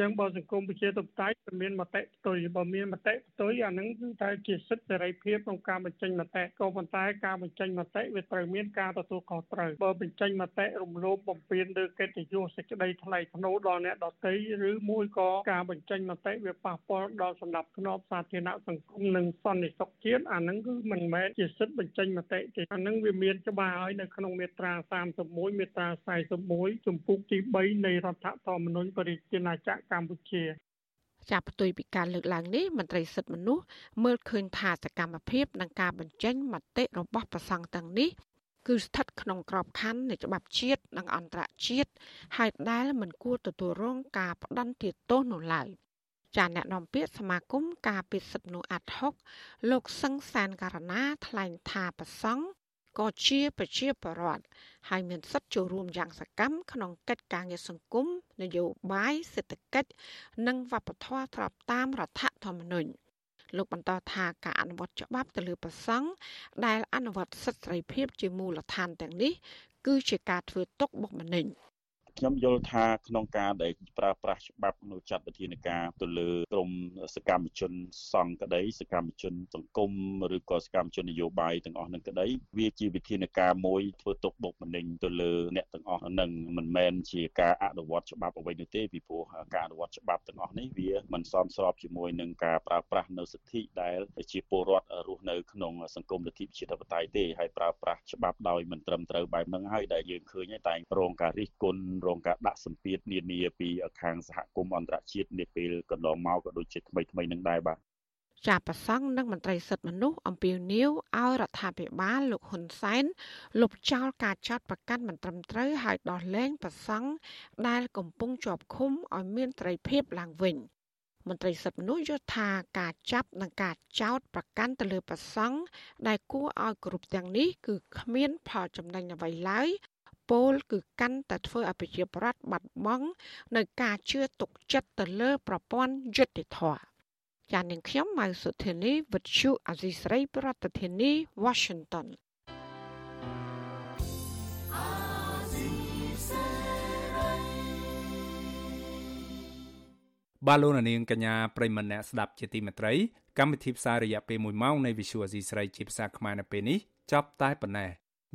S16: ចឹងបើសង្គមប្រជាធិបតេយ្យមានមតិផ្ទុយបើមានមតិផ្ទុយអានឹងគឺតែជាសិទ្ធិសេរីភាពក្នុងការបញ្ចេញមតិក៏ប៉ុន្តែការបញ្ចេញមតិវាត្រូវមានការទទួលខុសត្រូវបើបញ្ចេញមតិរំលោភបំពានលើកិត្តិយសសេចក្តីថ្លៃថ្នូរដល់អ្នកដទៃឬមួយក៏ការបញ្ចេញមតិវាប៉ះពាល់ដល់សម្ដាប់ធ្នាប់សាធារណសង្គមនិងសន្តិសុខជាតិអានឹងគឺមិនមែនជាសិទ្ធិបញ្ចេញមតិទេអានឹងវាមានច្បាស់ហើយនៅក្នុងមាត្រា31មាត្រា41ជំពូកទី3នៃរដ្ឋធម្មនុញ្ញប្រជាណាចក្រកម្ពុជា
S21: ចាប់ផ្ទុយពីការលើកឡើងនេះមន្ត្រីសិទ្ធិមនុស្សមើលឃើញថាសកម្មភាពនិងការបញ្ចេញមតិរបស់ប្រសង់ទាំងនេះគឺស្ថិតក្នុងក្របខ័ណ្ឌនៃច្បាប់ជាតិនិងអន្តរជាតិហើយដែលមិនគួរទទួលរងការផ្ដន្ទាទោសនោះឡើយចាអ្នកនាំពាក្យសមាគមការពិសិដ្ឋមនុស្សអាត់ហុកលោកសឹងសានករណាថ្លែងថាប្រសង់ ក៏ជាប្រជាពលរដ្ឋហើយមានសិទ្ធិចូលរួមយ៉ាងសកម្មក្នុងកិច្ចការងារសង្គមនយោបាយសេដ្ឋកិច្ចនិងវប្បធម៌ស្របតាមរដ្ឋធម្មនុញ្ញលោកបន្តថាការអនុវត្តច្បាប់ទៅលើប្រសង់ដែលអនុវត្តសិទ្ធិសេរីភាពជាមូលដ្ឋានទាំងនេះគឺជាការធ្វើទុកបុកម្នេញ
S17: ខ្ញុំយល់ថាក្នុងការដែលប្រើប្រាស់ច្បាប់នៅចាត់វិធានការទៅលើក្រមសកម្មជនសង្ឃក្តីសកម្មជនសង្គមឬក៏សកម្មជននយោបាយទាំងអស់នឹងក្តីវាជាវិធានការមួយធ្វើទុកបុកម្នេញទៅលើអ្នកទាំងអស់នឹងមិនមែនជាការអនុវត្តច្បាប់អ្វីនោះទេពីព្រោះការអនុវត្តច្បាប់ទាំងអស់នេះវាមិនសមស្របជាមួយនឹងការប្រើប្រាស់នៅសិទ្ធិដែលជាពលរដ្ឋរស់នៅក្នុងសង្គមលទ្ធិប្រជាធិបតេយ្យទេហើយប្រើប្រាស់ច្បាប់ដោយមិនត្រឹមត្រូវបែបហ្នឹងហើយដែលយើងឃើញតែរងការរិះគន់រងការដាក់សម្ពាធនានាពីខាងសហគមន៍អន្តរជាតិនាពេលកន្លងមកក៏ដូចជាថ្មីថ្មីនឹងដែរបាទ
S21: ចាប្រសង់និងមន្ត្រីសិទ្ធិមនុស្សអំពាវនាវឲ្យរដ្ឋាភិបាលលោកហ៊ុនសែនលុបចោលការចាត់ប្រកាន់មិនត្រឹមត្រូវហើយដោះលែងប្រសង់ដែលកំពុងជាប់ឃុំឲ្យមានត្រីភាពឡើងវិញមន្ត្រីសិទ្ធិមនុស្សយល់ថាការចាប់និងការចោទប្រកាន់ទៅលើប្រសង់ដែលគួរឲ្យគ្រប់ទាំងនេះគឺគ្មានផលចំណេញអ្វីឡើយ ពលគឺកាន់តែធ្វើឲ្យប្រជាប្រដ្ឋបាត់បង់នៅការជឿទុកចិត្តទៅលើប្រព័ន្ធយុត្តិធម៌ចាននាងខ្ញុំម៉ៅសុធានីវិទ្យុអាស៊ីស្រីប្រធានាធិបតី Washington
S2: បាទលោកនាងកញ្ញាប្រិមម្នាក់ស្ដាប់ជាទីមេត្រីកម្មវិធីផ្សាយរយៈពេល1ម៉ោងនៃ Visual Asia ស្រីជាភាសាខ្មែរនៅពេលនេះចប់តែប៉ុណ្ណេះ